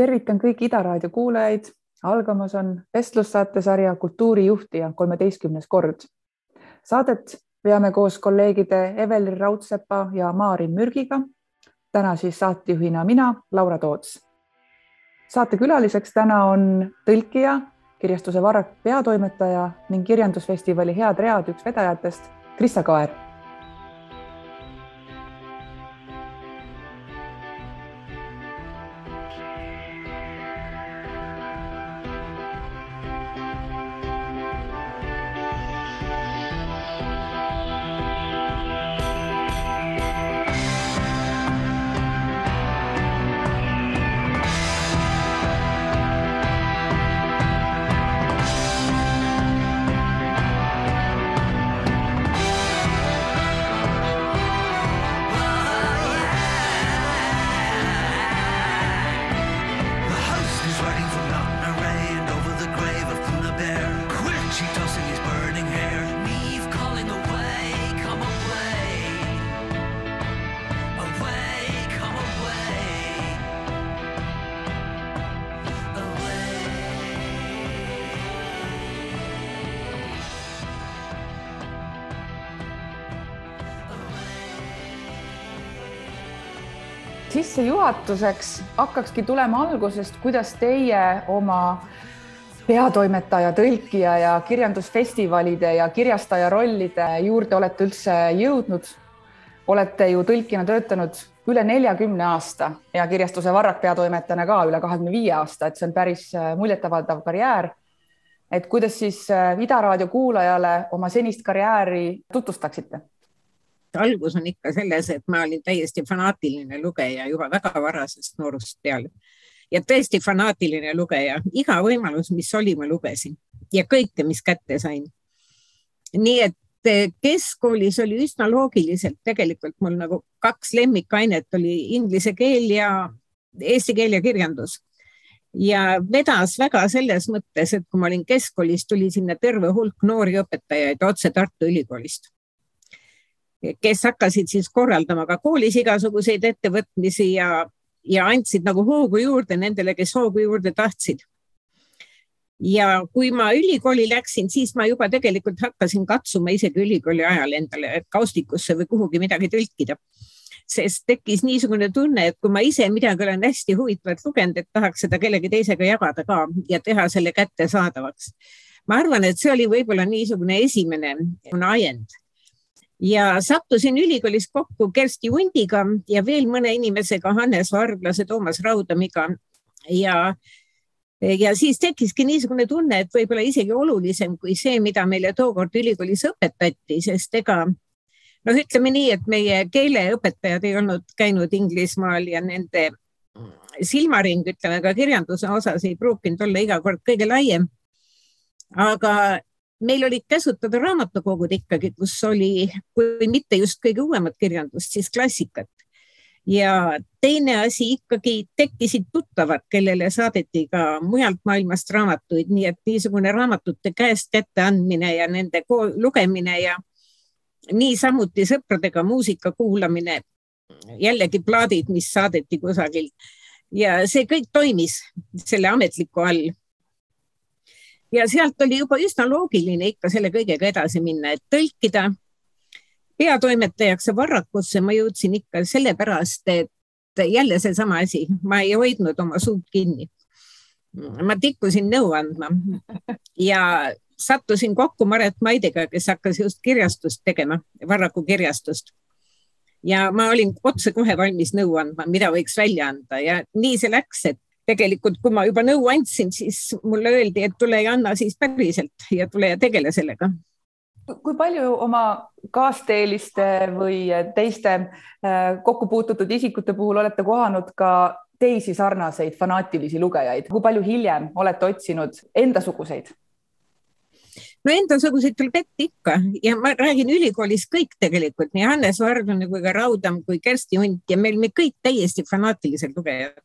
tervitan kõiki Ida Raadio kuulajaid. Algamas on vestlussaatesarja Kultuurijuhtija kolmeteistkümnes kord. Saadet veame koos kolleegide Evelin Raudsepa ja Maarin Mürgiga. täna siis saatejuhina mina, Laura Toots. saatekülaliseks täna on tõlkija, kirjastuse Varrak peatoimetaja ning kirjandusfestivali Head read üks vedajatest, Krista Kaer sissejuhatuseks hakkakski tulema algusest, kuidas teie oma peatoimetaja, tõlkija ja kirjandusfestivalide ja kirjastaja rollide juurde olete üldse jõudnud. olete ju tõlkina töötanud üle neljakümne aasta ja kirjastuse Varrak peatoimetajana ka üle kahekümne viie aasta, et see on päris äh, muljetavaldav karjäär. et kuidas siis äh, Ida raadio kuulajale oma senist karjääri tutvustaksite? Algus on ikka selles, et ma olin täiesti fanaatiline lugeja juba väga varasest noorust peale. Ja tõesti fanaatiline lugeja, iga võimalus, mis oli, ma lugesin ja kõike, mis kätte sain. nii et eh, keskkoolis oli üsna loogiliselt tegelikult mul nagu kaks lemmikainet. Oli inglise keel ja eesti keel ja kirjandus. Ja vedas väga selles mõttes, et kui ma olin keskkoolis, tuli sinna terve hulk noori õpetajaid otse Tartu Ülikoolist kes hakkasid siis korraldama ka koolis igasuguseid ettevõtmisi ja, ja andsid nagu hoogu juurde nendele, kes hoogu juurde tahtsid. ja kui ma ülikooli läksin, siis ma juba tegelikult hakkasin katsuma isegi ülikooli ajal endale kaustikusse või kuhugi midagi tõlkida. sest tekkis niisugune tunne, et kui ma ise midagi olen hästi huvitavat lugenud, et tahaks seda kellegi teisega jagada ka ja teha selle kättesaadavaks. ma arvan, et see oli võib-olla niisugune esimene ajend ja sattusin ülikoolis kokku Kersti Hundiga ja veel mõne inimesega, Hannes Varblase, Toomas Raudamiga ja ja siis tekkiski niisugune tunne, et võib-olla isegi olulisem kui see, mida meile tookord ülikoolis õpetati, sest ega noh, ütleme nii, et meie keeleõpetajad ei olnud käinud Inglismaal ja nende silmaring, ütleme ka kirjanduse osas ei pruukinud olla iga kord kõige laiem. aga meil olid käsutada raamatukogud ikkagi, kus oli, kui mitte just kõige uuemat kirjandust, siis klassikat. ja teine asi ikkagi tekkisid tuttavad, kellele saadeti ka mujalt maailmast raamatuid, nii et niisugune raamatute käest kätte andmine ja nende lugemine ja niisamuti sõpradega muusika kuulamine. jällegi plaadid, mis saadeti kusagilt ja see kõik toimis selle ametliku all ja sealt oli juba üsna loogiline ikka selle kõigega edasi minna, et tõlkida peatoimetajaks Varrakusse ma jõudsin ikka sellepärast, et jälle seesama asi, ma ei hoidnud oma suud kinni. ma tikkusin nõu andma ja sattusin kokku Maret Maidega, kes hakkas just kirjastust tegema, Varraku kirjastust. ja ma olin otsekohe valmis nõu andma, mida võiks välja anda ja nii see läks, et tegelikult, kui ma juba nõu andsin, siis mulle öeldi, et tule ja anna siis päriselt ja tule ja tegele sellega. kui palju oma kaasteeliste või teiste äh, kokku puututud isikute puhul olete kohanud ka teisi sarnaseid fanaatilisi lugejaid, kui palju hiljem olete otsinud endasuguseid? no endasuguseid tuleb ette ikka ja ma räägin ülikoolis kõik tegelikult, nii Hannes Vardune kui ka Raudam kui Kersti Hunt ja meil me kõik täiesti fanaatilised lugejad.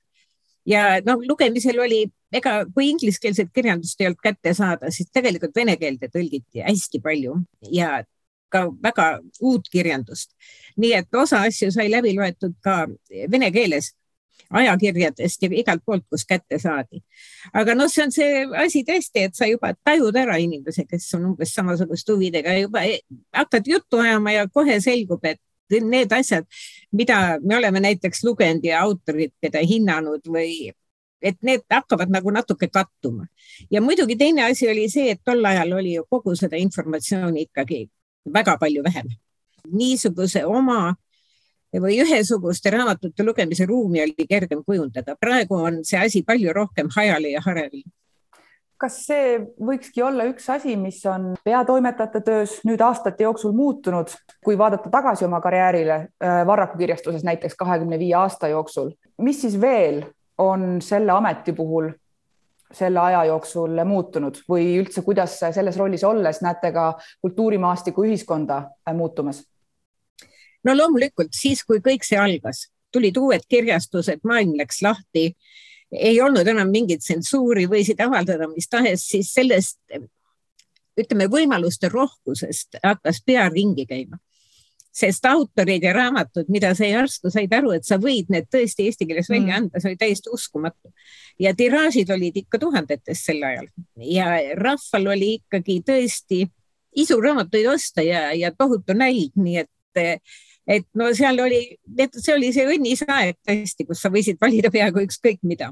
Ja noh, lugemisel oli, ega kui ingliskeelset kirjandust ei olnud kätte saada, siis tegelikult vene keelde tõlgiti hästi palju ja ka väga uut kirjandust. nii et osa asju sai läbi loetud ka vene keeles ajakirjadest ja igalt poolt, kus kätte saadi. aga noh, see on see asi tõesti, et sa juba tajud ära inimese, kes on umbes samasuguste huvidega, juba e-, hakkad juttu ajama ja kohe selgub, et need asjad, mida me oleme näiteks lugenud ja autorid, keda hinnanud või et need hakkavad nagu natuke kattuma. ja muidugi teine asi oli see, et tol ajal oli ju kogu seda informatsiooni ikkagi väga palju vähem. niisuguse oma või ühesuguste raamatute lugemise ruumi oli kergem kujundada. praegu on see asi palju rohkem hajali ja harevil. Kas see võikski olla üks asi, mis on peatoimetajate töös nüüd aastate jooksul muutunud, kui vaadata tagasi oma karjäärile äh, Varraku kirjastuses näiteks kahekümne viie aasta jooksul, mis siis veel on selle ameti puhul selle aja jooksul muutunud või üldse, kuidas selles rollis olles näete ka kultuurimaastiku ühiskonda äh, muutumas? no loomulikult siis, kui kõik see algas, tulid uued kirjastused, maailm läks lahti, ei olnud enam mingit tsensuuri, võisid avaldada mis tahes, siis sellest ütleme, võimaluste rohkusest hakkas pea ringi käima. sest autorid ja raamatud, mida sa järsku said aru, et sa võid need tõesti eesti keeles välja mm. anda, see oli täiesti uskumatu. ja tiraažid olid ikka tuhandetes sel ajal ja rahval oli ikkagi tõesti isu raamatuid osta ja, ja tohutu nälg, nii et et no seal oli, see oli see õnnis aeg tõesti, kus sa võisid valida peaaegu ükskõik mida.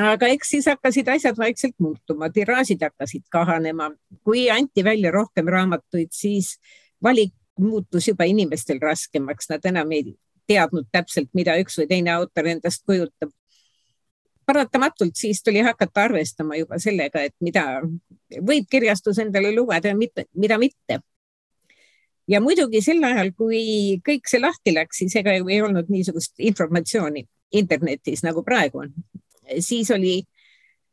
aga eks siis hakkasid asjad vaikselt muutuma, tiraažid hakkasid kahanema, kui anti välja rohkem raamatuid, siis valik muutus juba inimestel raskemaks, nad enam ei teadnud täpselt, mida üks või teine autor endast kujutab. paratamatult siis tuli hakata arvestama juba sellega, et mida võib kirjastus endale lubada ja mida mitte ja muidugi sel ajal, kui kõik see lahti läks, siis ega ju ei olnud niisugust informatsiooni internetis nagu praegu on. siis oli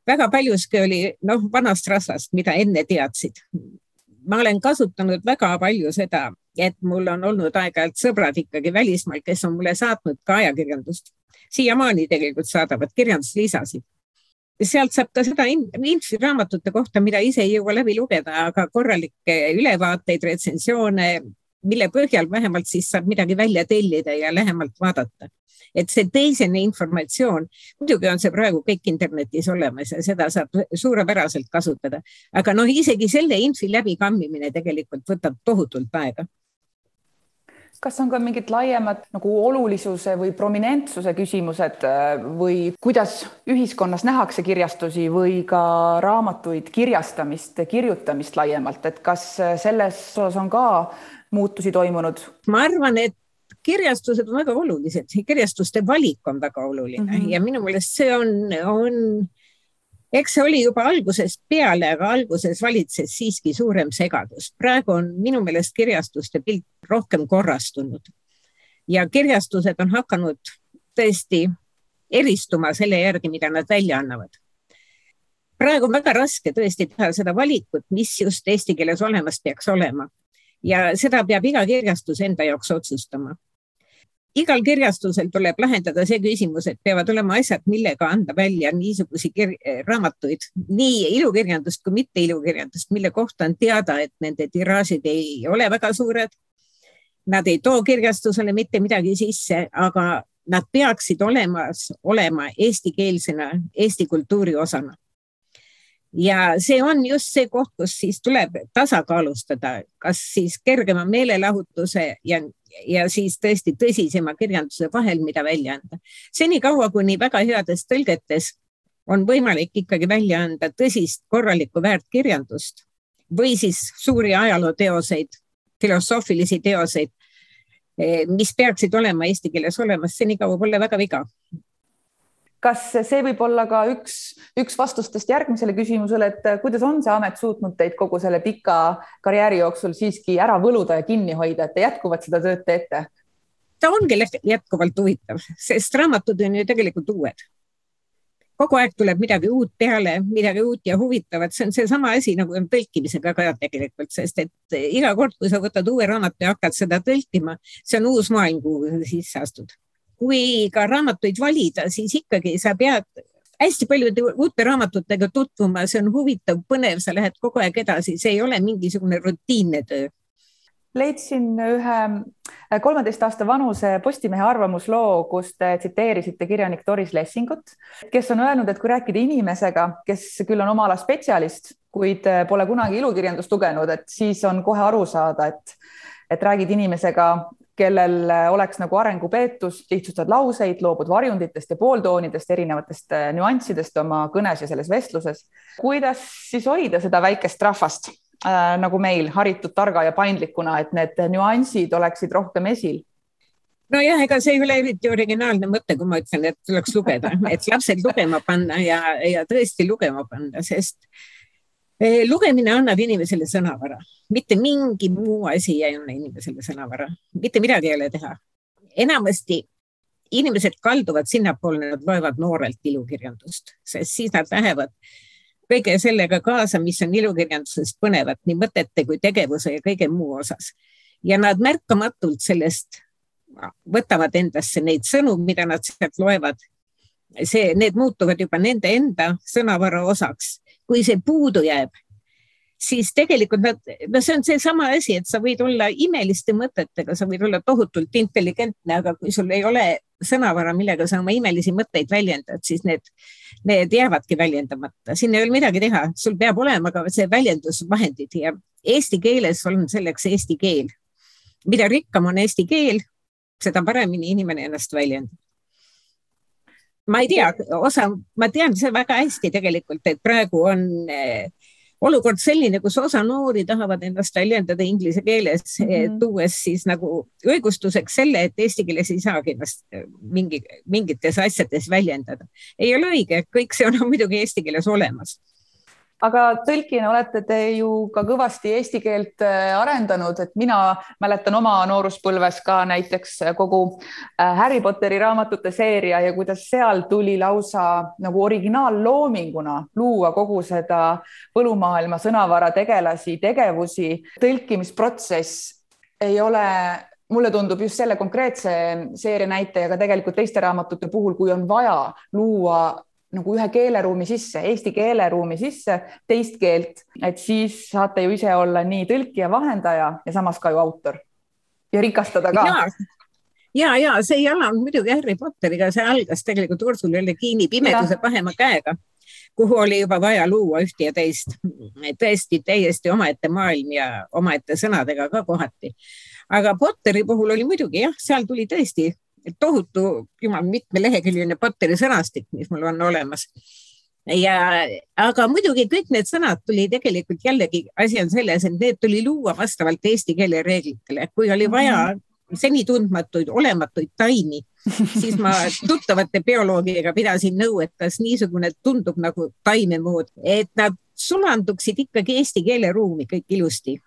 väga paljuski oli noh, vanast rasvast, mida enne teadsid. ma olen kasutanud väga palju seda, et mul on olnud aeg-ajalt sõbrad ikkagi välismaal, kes on mulle saatnud ka ajakirjandust. siiamaani tegelikult saadavad kirjanduslisasid sealt saab ka seda infi raamatute kohta, mida ise ei jõua läbi lugeda, aga korralikke ülevaateid, retsensioone, mille põhjal vähemalt siis saab midagi välja tellida ja lähemalt vaadata. et see teisene informatsioon, muidugi on see praegu kõik internetis olemas ja seda saab suurepäraselt kasutada, aga noh, isegi selle infi läbikammimine tegelikult võtab tohutult aega kas on ka mingid laiemad nagu olulisuse või prominentsuse küsimused äh, või kuidas ühiskonnas nähakse kirjastusi või ka raamatuid, kirjastamist, kirjutamist laiemalt, et kas äh, selles osas on ka muutusi toimunud? ma arvan, et kirjastused on väga olulised, kirjastuste valik on väga oluline mm -hmm. ja minu meelest see on, on eks see oli juba algusest peale, aga alguses valitses siiski suurem segadus. praegu on minu meelest kirjastuste pilt rohkem korrastunud ja kirjastused on hakanud tõesti eristuma selle järgi, mida nad välja annavad. praegu on väga raske tõesti teha seda valikut, mis just eesti keeles olemas peaks olema ja seda peab iga kirjastus enda jaoks otsustama igal kirjastusel tuleb lahendada see küsimus, et peavad olema asjad, millega anda välja niisuguseid raamatuid, nii ilukirjandust kui mitte ilukirjandust, mille kohta on teada, et nende tiraažid ei ole väga suured. Nad ei too kirjastusele mitte midagi sisse, aga nad peaksid olemas olema eestikeelsena Eesti kultuuri osana ja see on just see koht, kus siis tuleb tasakaalustada, kas siis kergema meelelahutuse ja ja siis tõesti tõsisema kirjanduse vahel, mida välja anda. senikaua, kuni väga heades tõlgetes on võimalik ikkagi välja anda tõsist korralikku väärtkirjandust või siis suuri ajalooteoseid, filosoofilisi teoseid, eh, mis peaksid olema eesti keeles olemas, senikaua pole väga viga kas see võib olla ka üks, üks vastustest järgmisele küsimusele, et kuidas on see amet suutnud teid kogu selle pika karjääri jooksul siiski ära võluda ja kinni hoida, et te jätkuvalt seda tööd teete? ta ongi jätkuvalt huvitav, sest raamatud on ju tegelikult uued. kogu aeg tuleb midagi uut peale, midagi uut ja huvitavat, see on seesama asi nagu on tõlkimisega ka tegelikult, sest et iga kord, kui sa võtad uue raamatu ja hakkad seda tõlkima, see on uus maailm, kuhu sa sisse astud. Kui ka raamatuid valida, siis ikkagi sa pead hästi paljude uute raamatutega tutvuma, see on huvitav, põnev, sa lähed kogu aeg edasi, see ei ole mingisugune rutiinne töö. Leidsin ühe kolmeteist aasta vanuse Postimehe arvamusloo, kus te tsiteerisite kirjanik Doris Lessingut, kes on öelnud, et kui rääkida inimesega, kes küll on oma ala spetsialist, kuid pole kunagi ilukirjandust lugenud, et siis on kohe aru saada, et, et räägid inimesega, kellel oleks nagu arengupeetus, lihtsustad lauseid, loobud varjunditest ja pooltoonidest, erinevatest nüanssidest oma kõnes ja selles vestluses. kuidas siis hoida seda väikest rahvast äh, nagu meil haritud, targa ja paindlikuna, et need nüansid oleksid rohkem esil? nojah, ega see ei ole eriti originaalne mõte, kui ma ütlen, et tuleks lugeda, et lapsed lugema panna ja, ja tõesti lugema panna, sest eh, lugemine annab inimesele sõnavara, mitte mingi muu asi ei anna inimesele sõnavara, mitte midagi ei ole teha. enamasti inimesed kalduvad sinnapoole, nad loevad noorelt ilukirjandust, sest siis nad lähevad kõige sellega kaasa, mis on ilukirjanduses põnevat nii mõtete kui tegevuse ja kõige muu osas. ja nad märkamatult sellest võtavad endasse neid sõnu, mida nad sealt loevad. see, need muutuvad juba nende enda sõnavara osaks. Kui see puudu jääb, siis tegelikult nad, no see on seesama asi, et sa võid olla imeliste mõtetega, sa võid olla tohutult intelligentne, aga kui sul ei ole sõnavara, millega sa oma imelisi mõtteid väljendad, siis need, need jäävadki väljendamata. siin ei ole midagi teha, sul peab olema ka see väljendusvahendid ja eesti keeles on selleks eesti keel. mida rikkam on eesti keel, seda paremini inimene ennast väljendab ma ei tea, osa, ma tean see väga hästi tegelikult, et praegu on äh, olukord selline, kus osa noori tahavad ennast väljendada inglise keeles mm, -hmm. tuues siis nagu õigustuseks selle, et eesti keeles ei saagi ennast äh, mingi, mingites asjades väljendada. ei ole õige, kõik see on muidugi eesti keeles olemas aga tõlkina olete te ju ka kõvasti eesti keelt äh, arendanud, et mina mäletan oma nooruspõlves ka näiteks kogu äh, Harry Potteri raamatute seeria ja kuidas seal tuli lausa nagu originaalloominguna luua kogu seda põllumaailma sõnavara tegelasi, tegevusi, tõlkimisprotsess ei ole mulle tundub just selle konkreetse seeria näite ja ka tegelikult teiste raamatute puhul, kui on vaja luua nagu ühe keeleruumi sisse, eesti keeleruumi sisse teist keelt, et siis saate ju ise olla nii tõlkija, vahendaja ja samas ka ju autor ja rikastada ka. ja, ja see ei alanud muidugi Harry Potteriga, see algas tegelikult Ursula Le Guini Pimeduse pahema käega, kuhu oli juba vaja luua ühte ja teist. tõesti täiesti omaette maailm ja omaette sõnadega ka kohati. aga Potteri puhul oli muidugi jah, seal tuli tõesti tohutu, jumal, mitmeleheküljeline Potteri sõnastik, mis mul on olemas. ja, aga muidugi kõik need sõnad tuli tegelikult jällegi, asi on selles, et need tuli luua vastavalt eesti keele reeglitele, kui oli vaja mm -hmm. seni tundmatuid, olematuid taimi, siis ma tuttavate bioloogidega pidasin nõu, et kas niisugune tundub nagu taime moodi, et nad sulanduksid ikkagi eesti keeleruumi kõik ilusti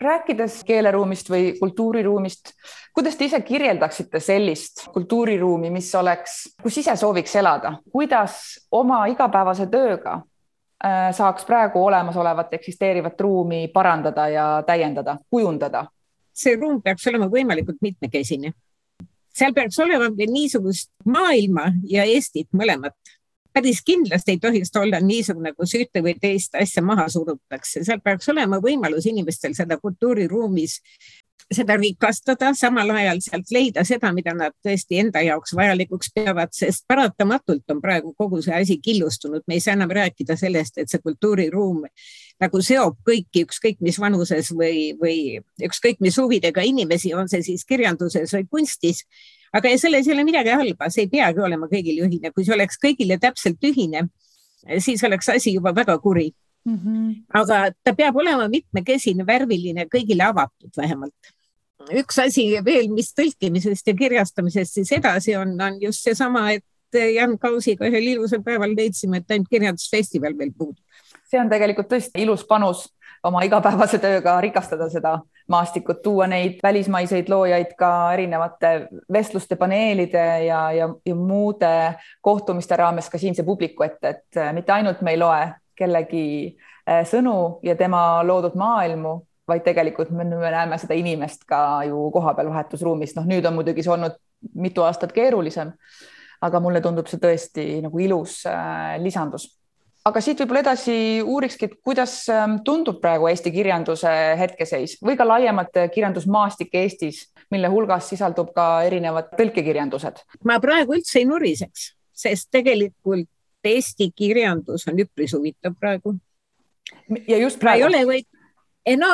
rääkides keeleruumist või kultuuriruumist, kuidas te ise kirjeldaksite sellist kultuuriruumi, mis oleks, kus ise sooviks elada, kuidas oma igapäevase tööga äh, saaks praegu olemasolevat eksisteerivat ruumi parandada ja täiendada, kujundada? see ruum peaks olema võimalikult mitmekesine. seal peaks olema niisugust maailma ja Eestit mõlemat päris kindlasti ei tohiks olla niisugune, kus ühte või teist asja maha surutakse, seal peaks olema võimalus inimestel seda kultuuriruumis seda rikastada, samal ajal sealt leida seda, mida nad tõesti enda jaoks vajalikuks peavad, sest paratamatult on praegu kogu see asi killustunud, me ei saa enam rääkida sellest, et see kultuuriruum nagu seob kõiki, ükskõik mis vanuses või, või ükskõik mis huvidega inimesi, on see siis kirjanduses või kunstis aga selles ei ole midagi halba, see ei peagi olema kõigile ühine, kui see oleks kõigile täpselt ühine, siis oleks asi juba väga kuri mm. -hmm. aga ta peab olema mitmekesine, värviline, kõigile avatud vähemalt. üks asi veel, mis tõlkimisest ja kirjastamisest siis edasi on, on just seesama, et Jan Kausiga ühel ilusal päeval leidsime, et ainult kirjandusfestival veel puudub. see on tegelikult tõesti ilus panus oma igapäevase tööga rikastada seda maastikud, tuua neid välismaiseid loojaid ka erinevate vestluste, paneelide ja, ja, ja muude kohtumiste raames ka siinse publiku ette, et mitte ainult me ei loe kellegi äh, sõnu ja tema loodud maailmu, vaid tegelikult me, me näeme seda inimest ka ju kohapeal vahetusruumis, noh, nüüd on muidugi see olnud mitu aastat keerulisem. aga mulle tundub see tõesti nagu ilus äh, lisandus aga siit võib-olla edasi uurikski, et kuidas ähm, tundub praegu Eesti kirjanduse hetkeseis või ka laiemalt äh, kirjandusmaastik Eestis, mille hulgas sisaldub ka erinevad tõlkekirjandused? ma praegu üldse ei nuriseks, sest tegelikult Eesti kirjandus on üpris huvitav praegu. ja just praegu? ei ole või, no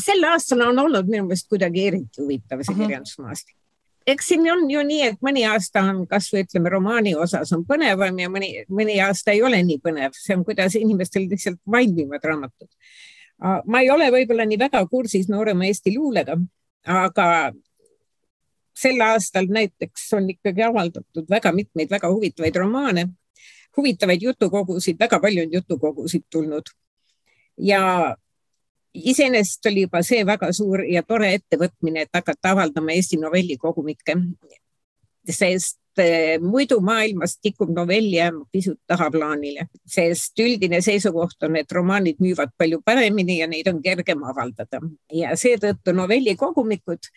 sel aastal on olnud minu meelest kuidagi eriti huvitav see uh mhm. -huh. kirjandusmaastik eks siin on ju nii, et mõni aasta on kasvõi ütleme, romaani osas on põnevam ja mõni, mõni aasta ei ole nii põnev, see on, kuidas inimestel lihtsalt valmivad raamatud. ma ei ole võib-olla nii väga kursis noorema Eesti luulega, aga sel aastal näiteks on ikkagi avaldatud väga mitmeid väga huvitavaid romaane, huvitavaid jutukogusid, väga palju on jutukogusid tulnud. ja iseenesest oli juba see väga suur ja tore ettevõtmine, et hakata avaldama Eesti novellikogumikke. sest eh, muidu maailmas tikub novell jääma pisut tahaplaanile, sest üldine seisukoht on, et romaanid müüvad palju paremini ja neid on kergem avaldada ja seetõttu novellikogumikud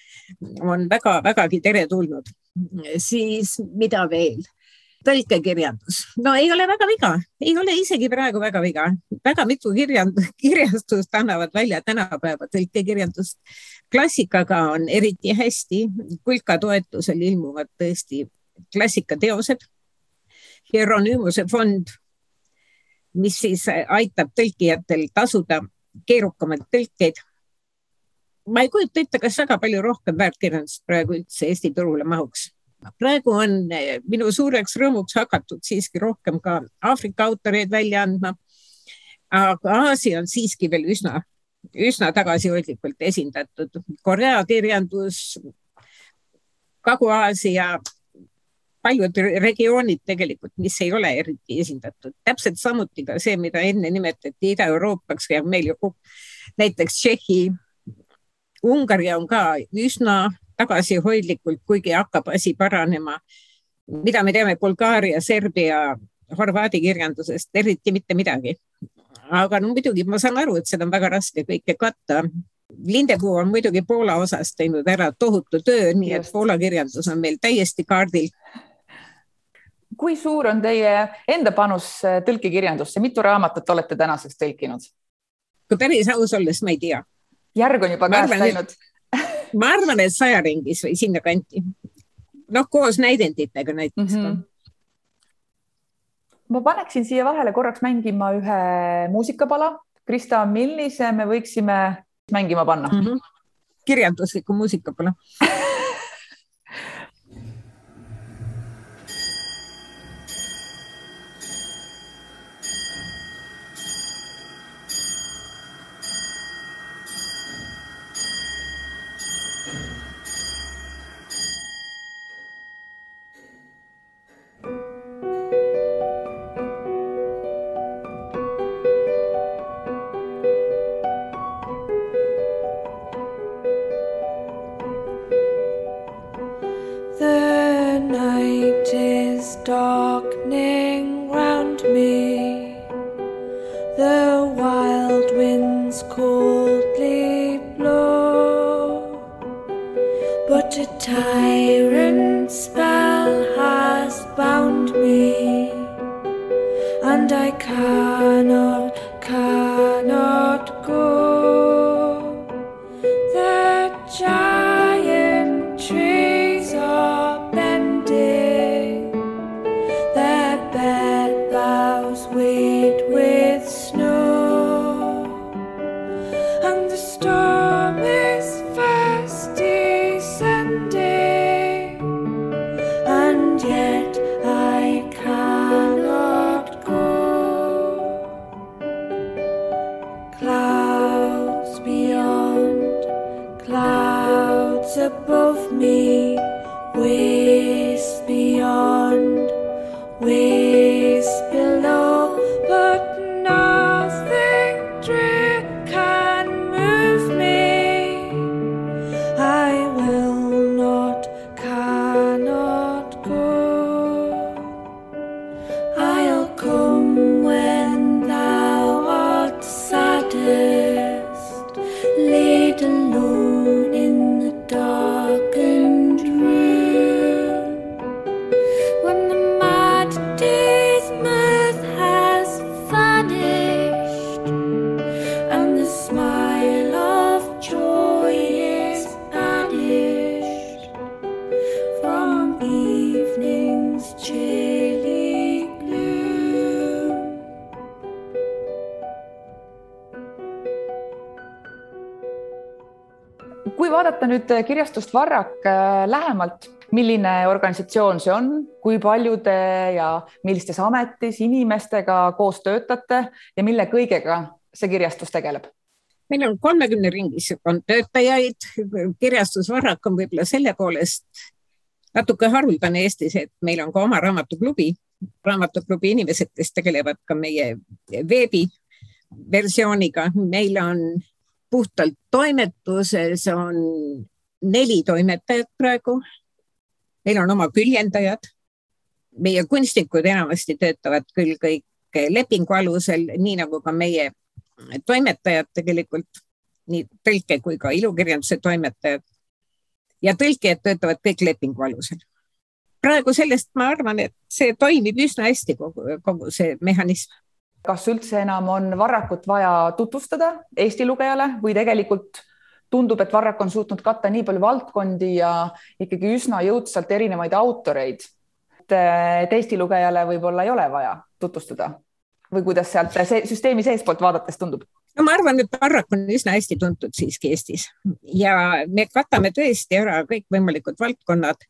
on väga-vägagi teretulnud. siis mida veel? Tõlkekirjandus, no ei ole väga viga, ei ole isegi praegu väga viga, väga mitu kirjand-, kirjastust annavad välja tänapäeva tõlkekirjandust. klassikaga on eriti hästi, kulka toetusel ilmuvad tõesti klassikateosed. Hieronymuse fond, mis siis aitab tõlkijatel tasuda keerukamaid tõlkeid. ma ei kujuta ette, kas väga palju rohkem väärtkirjandust praegu üldse Eesti turule mahuks praegu on eh, minu suureks rõõmuks hakatud siiski rohkem ka Aafrika autoreid välja andma. aga Aasia on siiski veel üsna, üsna tagasihoidlikult esindatud. Korea kirjandus, Kagu-Aasia, paljud regioonid tegelikult, mis ei ole eriti esindatud, täpselt samuti ka see, mida enne nimetati Ida-Euroopaks ja meil ju näiteks Tšehhi, Ungari on ka üsna tagasihoidlikult, kuigi hakkab asi paranema. mida me teame Bulgaaria, Serbia, Horvaadi kirjandusest, eriti mitte midagi. aga no muidugi ma saan aru, et seda on väga raske kõike katta. Lindepuu on muidugi Poola osas teinud ära tohutu töö, nii et Poola kirjandus on meil täiesti kaardil kui suur on teie enda panus tõlkekirjandusse, mitu raamatut olete tänaseks tõlkinud? kui päris aus olles, ma ei tea. järg on juba käest läinud ma arvan, et saja ringis või sinnakanti. noh, koos näidenditega näiteks mm. -hmm. ma paneksin siia vahele korraks mängima ühe muusikapala. Krista, millise me võiksime mängima panna mm? -hmm. kirjandusliku muusikapala winds coldly blow, but a tyrant. Kirjastust Varrak lähemalt, milline organisatsioon see on, kui paljude ja millistes ametis inimestega koos töötate ja mille kõigega see kirjastus tegeleb? meil on kolmekümne ringis on töötajaid, kirjastus Varrak on võib-olla selle poolest natuke haruldane Eestis, et meil on ka oma raamatuklubi, raamatuklubi inimesed, kes tegelevad ka meie veebiversiooniga, meil on puhtalt toimetuses on neli toimetajat praegu. meil on oma küljendajad. meie kunstnikud enamasti töötavad küll kõik lepingu alusel, nii nagu ka meie toimetajad tegelikult, nii tõlke kui ka ilukirjanduse toimetajad. ja tõlkijad töötavad kõik lepingu alusel. praegu sellest ma arvan, et see toimib üsna hästi, kogu, kogu see mehhanism kas üldse enam on Varrakut vaja tutvustada Eesti lugejale või tegelikult tundub, et Varrak on suutnud katta nii palju valdkondi ja ikkagi üsna jõudsalt erinevaid autoreid. et Eesti lugejale võib-olla ei ole vaja tutvustada või kuidas sealt see süsteemi seestpoolt vaadates tundub? no ma arvan, et Varrak on üsna hästi tuntud siiski Eestis ja me katame tõesti ära kõikvõimalikud valdkonnad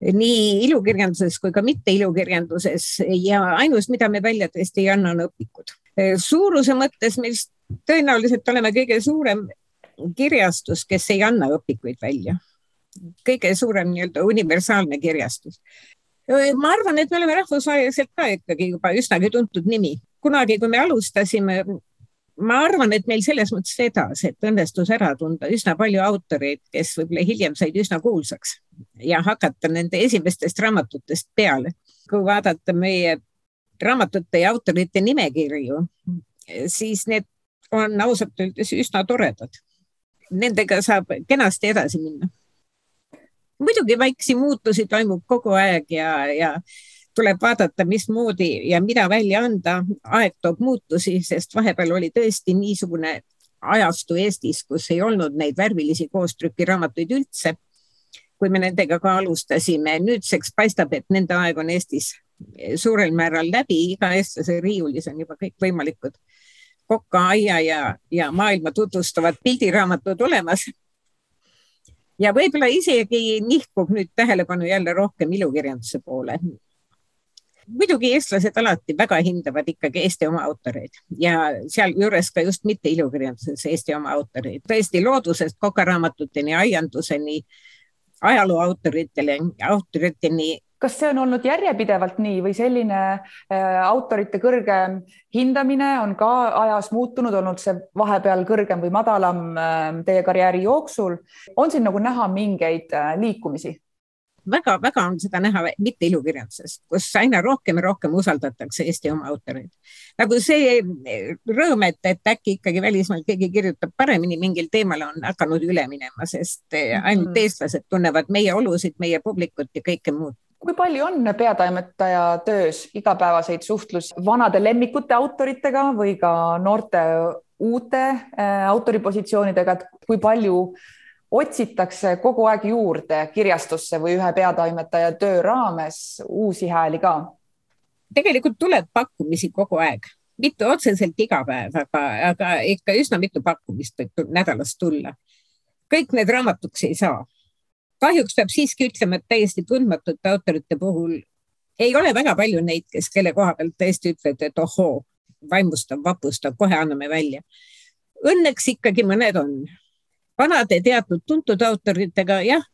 nii ilukirjanduses kui ka mitte ilukirjanduses ja ainus, mida me välja tõesti ei anna, on õpikud. suuruse mõttes me vist tõenäoliselt oleme kõige suurem kirjastus, kes ei anna õpikuid välja. kõige suurem nii-öelda universaalne kirjastus ma arvan, et me oleme rahvusvaheliselt ka ikkagi juba üsnagi tuntud nimi. kunagi, kui me alustasime, ma arvan, et meil selles mõttes vedas, et õnnestus ära tunda üsna palju autoreid, kes võib-olla hiljem said üsna kuulsaks ja hakata nende esimestest raamatutest peale. kui vaadata meie raamatute ja autorite nimekirju, siis need on ausalt öeldes üsna toredad. Nendega saab kenasti edasi minna muidugi väikesi muutusi toimub kogu aeg ja, ja tuleb vaadata, mismoodi ja mida välja anda. aeg toob muutusi, sest vahepeal oli tõesti niisugune ajastu Eestis, kus ei olnud neid värvilisi koostrükiraamatuid üldse. kui me nendega ka alustasime, nüüdseks paistab, et nende aeg on Eestis suurel määral läbi, iga eestlase riiulis on juba kõikvõimalikud Koka, Aia ja, ja maailma tutvustavad pildiraamatud olemas ja võib-olla isegi nihkub nüüd tähelepanu jälle rohkem ilukirjanduse poole. muidugi eestlased alati väga hindavad ikkagi Eesti oma autoreid ja sealjuures ka just mitte ilukirjanduses Eesti oma autoreid, tõesti loodusest kokaraamatuteni, aianduseni, ajaloo autoritele, autoriteni kas see on olnud järjepidevalt nii või selline äh, autorite kõrgem hindamine on ka ajas muutunud, olnud see vahepeal kõrgem või madalam äh, teie karjääri jooksul? on siin nagu näha mingeid äh, liikumisi? väga-väga on seda näha mitte ilukirjanduses, kus aina rohkem ja rohkem usaldatakse Eesti oma autoreid. nagu see rõõm, et, et äkki ikkagi välismaal keegi kirjutab paremini mingil teemal, on hakanud üle minema, sest ainult mm -hmm. eestlased tunnevad meie olusid, meie publikut ja kõike muud kui palju on peatoimetaja töös igapäevaseid suhtlusi vanade lemmikute autoritega või ka noorte uute äh, autoripositsioonidega, et kui palju otsitakse kogu aeg juurde kirjastusse või ühe peatoimetaja töö raames uusi hääli ka? tegelikult tuleb pakkumisi kogu aeg, mitte otseselt iga päev, aga, aga ikka üsna mitu pakkumist võib nädalas tulla. kõik need raamatuks ei saa kahjuks peab siiski ütlema, et täiesti tundmatute autorite puhul ei ole väga palju neid, kes, kelle koha pealt tõesti ütlevad, et ohoo, vaimustav, vapustav, kohe anname välja. Õnneks ikkagi mõned on. vanade teatud tuntud autoritega, jah,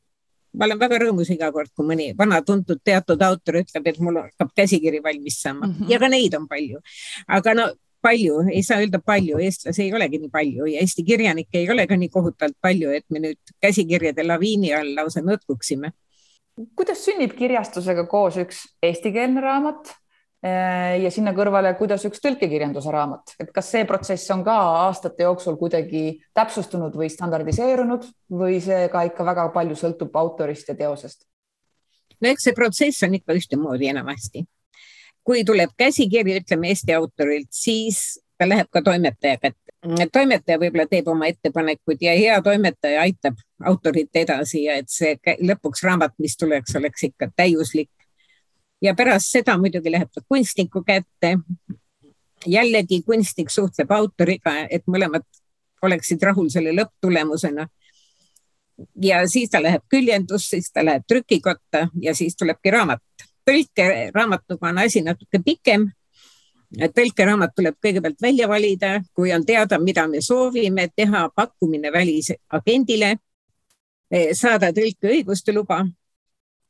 ma olen väga rõõmus iga kord, kui mõni vana tuntud teatud autor ütleb, et mul hakkab käsikiri valmis saama mm -hmm. ja ka neid on palju. aga no palju, ei saa öelda palju, eestlasi ei olegi nii palju ja Eesti kirjanikke ei ole ka nii kohutavalt palju, et me nüüd käsikirjade laviini all lausa nõtkuksime. kuidas sünnib kirjastusega koos üks eestikeelne raamat eh, ja sinna kõrvale, kuidas üks tõlkekirjanduse raamat, et kas see protsess on ka aastate jooksul kuidagi täpsustunud või standardiseerunud või see ka ikka väga palju sõltub autorist ja teosest? no eks see protsess on ikka ühtemoodi enamasti kui tuleb käsikiri, ütleme Eesti autorilt, siis ta läheb ka toimetaja kätte. toimetaja võib-olla teeb oma ettepanekud ja hea toimetaja aitab autorit edasi ja et see lõpuks raamat, mis tuleks, oleks ikka täiuslik. ja pärast seda muidugi läheb ta kunstniku kätte. jällegi kunstnik suhtleb autoriga, et mõlemad oleksid rahul selle lõpptulemusena ja siis ta läheb küljendusse, siis ta läheb trükikotta ja siis tulebki raamat. Tõlkeraamatuga on asi natuke pikem. tõlkeraamat tuleb kõigepealt välja valida, kui on teada, mida me soovime teha, pakkumine välisagendile, saada tõlkeõiguste luba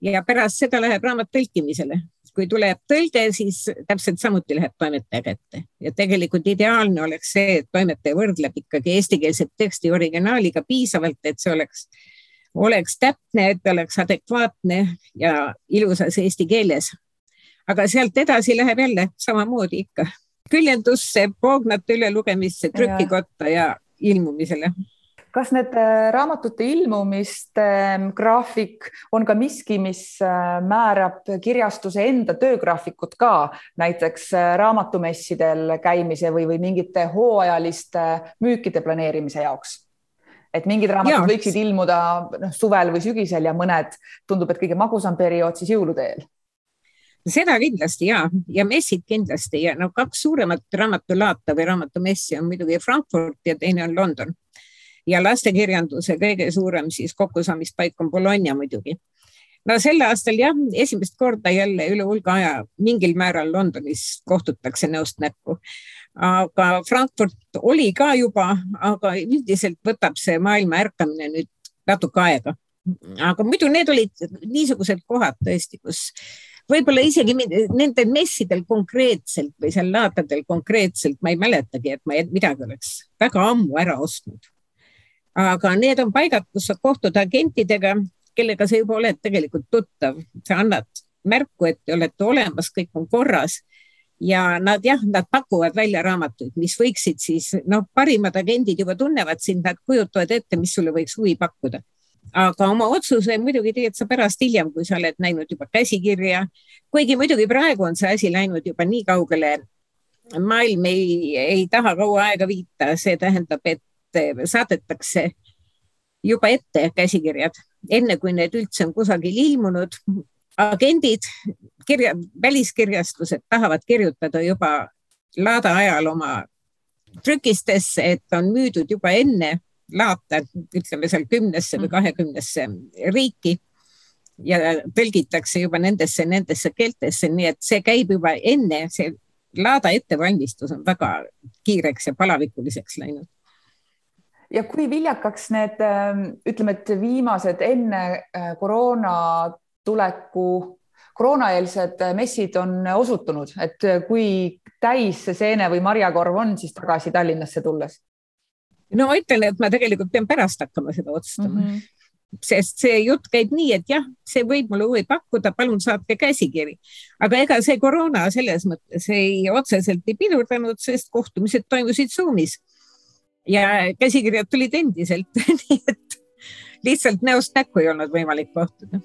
ja pärast seda läheb raamat tõlkimisele. kui tuleb tõlge, siis täpselt samuti läheb toimetaja kätte ja tegelikult ideaalne oleks see, et toimetaja võrdleb ikkagi eestikeelset teksti originaaliga piisavalt, et see oleks, oleks täpne, et oleks adekvaatne ja ilusas eesti keeles. aga sealt edasi läheb jälle samamoodi ikka küljendusse, poognate ülelugemisse, trükikotta ja ilmumisele kas need äh, raamatute ilmumiste ähm, graafik on ka miski, mis äh, määrab kirjastuse enda töögraafikut ka, näiteks äh, raamatumessidel käimise või, või mingite hooajaliste müükide planeerimise jaoks? Et mingid raamatud ja. võiksid ilmuda noh, suvel või sügisel ja mõned tundub, et kõige magusam periood siis jõulude eel seda kindlasti ja, ja messid kindlasti ja no kaks suuremat raamatulaata või raamatumessi on muidugi Frankfurt ja teine on London ja lastekirjanduse kõige suurem siis kokkusaamispaik on Bologna muidugi. no sel aastal jah, esimest korda jälle üle hulga aja mingil määral Londonis kohtutakse näost näkku. Aga Frankfurt oli ka juba, aga üldiselt võtab see maailma ärkamine nüüd natuke aega. aga muidu need olid niisugused kohad tõesti, kus võib-olla isegi nendel messidel konkreetselt või seal laatadel konkreetselt ma ei mäletagi, et ma midagi oleks väga ammu ära ostnud. Aga need on paigad, kus sa kohtud agentidega, kellega sa juba oled tegelikult tuttav, sa annad märku, et te olete olemas, kõik on korras ja nad jah, nad pakuvad välja raamatuid, mis võiksid siis noh, parimad agendid juba tunnevad sind, nad kujutavad ette, mis sulle võiks huvi pakkuda. aga oma otsuse muidugi teed sa pärast hiljem, kui sa oled näinud juba käsikirja. kuigi muidugi praegu on see asi läinud juba nii kaugele. maailm ei, ei taha kaua aega viita, see tähendab, et saadetakse juba ette käsikirjad, enne kui need üldse on kusagil ilmunud. Agendid, kirja, väliskirjastused tahavad kirjutada juba laada ajal oma trükistesse, et on müüdud juba enne laata, ütleme seal kümnesse või mm. kahekümnesse riiki ja tõlgitakse juba nendesse, nendesse keeltesse, nii et see käib juba enne, see laada ettevalmistus on väga kiireks ja palavikuliseks läinud ja kui viljakaks need, ähm, ütleme, et viimased enne äh, koroona tuleku, koroonaeelsed messid on osutunud, et kui täis see seene või marjakorv on siis tagasi Tallinnasse tulles? no ma ütlen, et ma tegelikult pean pärast hakkama seda otsustama mm. -hmm sest see jutt käib nii, et jah, see võib mulle huvi pakkuda, palun saatke käsikiri. aga ega see koroona selles mõttes ei otseselt ei pidurdanud, sest kohtumised toimusid Zoomis ja käsikirjad tulid endiselt nii et lihtsalt näost näkku ei olnud võimalik kohtuda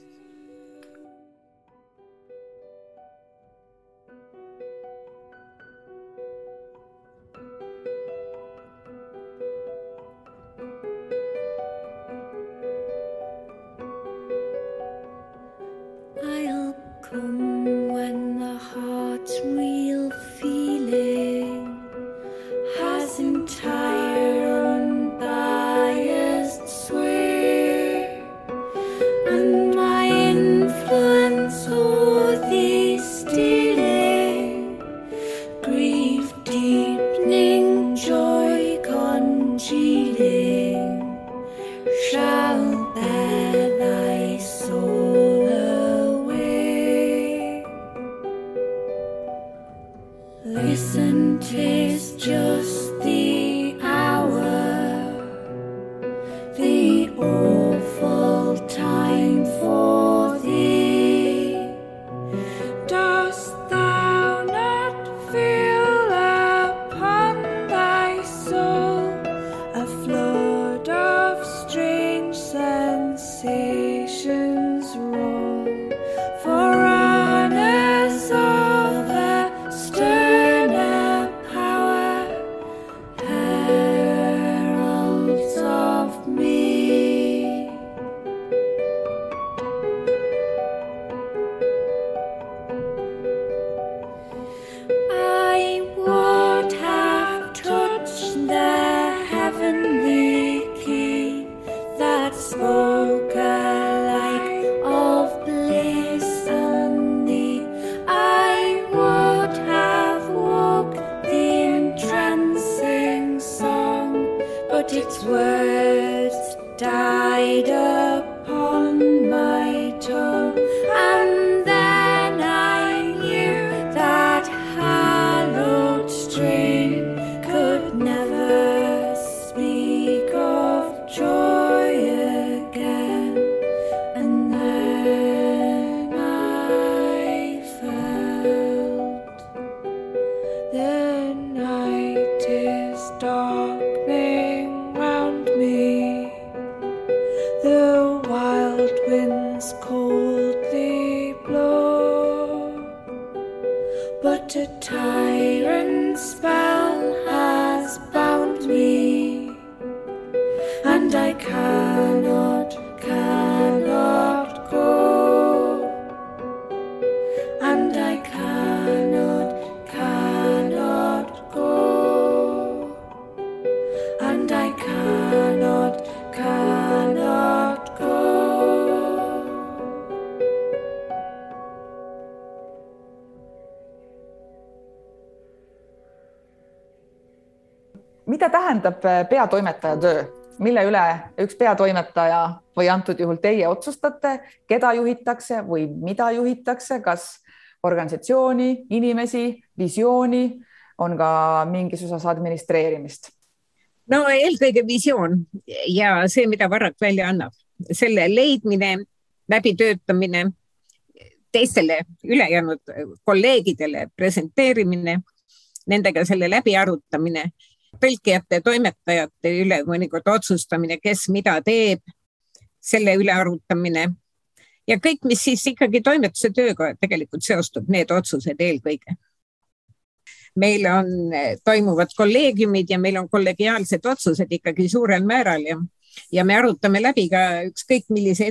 mida tähendab äh, peatoimetaja töö, mille üle üks peatoimetaja või antud juhul teie otsustate, keda juhitakse või mida juhitakse, kas organisatsiooni, inimesi, visiooni, on ka mingis osas administreerimist? no eelkõige visioon ja see, mida Varrak välja annab, selle leidmine, läbitöötamine, teistele ülejäänud kolleegidele presenteerimine, nendega selle läbiarutamine, tõlkijate, toimetajate üle mõnikord otsustamine, kes mida teeb, selle üle arutamine ja kõik, mis siis ikkagi toimetuse tööga tegelikult seostub, need otsused eelkõige meil on, toimuvad kolleegiumid ja meil on kollegiaalsed otsused ikkagi suurel määral ja, ja me arutame läbi ka ükskõik millise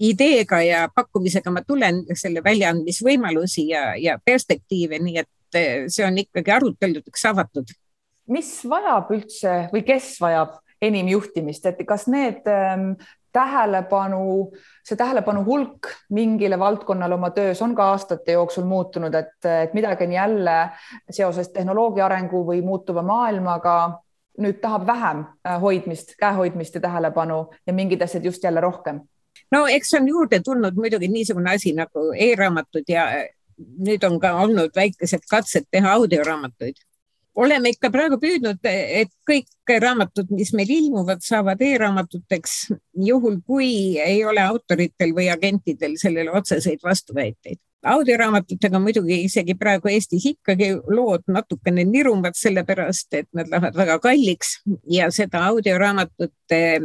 ideega ja pakkumisega ma tulen selle väljaandmisvõimalusi ja, ja perspektiive, nii et eh, see on ikkagi aruteludeks avatud. Mis vajab üldse või kes vajab enim juhtimist, et kas need ähm, tähelepanu, see tähelepanu hulk mingile valdkonnale oma töös on ka aastate jooksul muutunud, et, et midagi on jälle seoses tehnoloogia arengu või muutuva maailmaga nüüd tahab vähem äh, hoidmist, käehoidmist ja tähelepanu ja mingid asjad just jälle rohkem? no eks on juurde tulnud muidugi niisugune asi nagu e-raamatud ja nüüd on ka olnud väikesed katsed teha audioraamatuid oleme ikka praegu püüdnud, et kõik raamatud, mis meil ilmuvad, saavad e-raamatuteks, juhul kui ei ole autoritel või agentidel sellele otseseid vastuväiteid. audioraamatutega muidugi isegi praegu Eestis ikkagi lood natukene niruvad, sellepärast et nad lähevad väga kalliks ja seda audioraamatute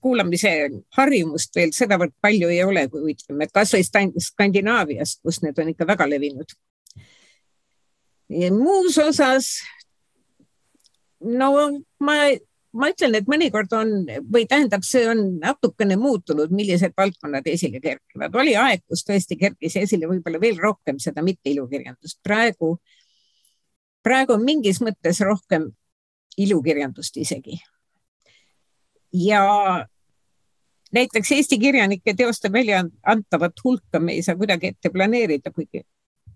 kuulamise harjumust veel sedavõrd palju ei ole, kui ütleme kasvõi Skandinaavias, kus need on ikka väga levinud muus osas, no ma, ma ütlen, et mõnikord on või tähendab, see on natukene muutunud, millised valdkonnad esile kerkivad. oli aeg, kus tõesti kerkis esile võib-olla veel rohkem seda mitte ilukirjandust. praegu, praegu on mingis mõttes rohkem ilukirjandust isegi. ja näiteks Eesti kirjanike teoste väljaantavat hulka me ei saa kuidagi ette planeerida, kuigi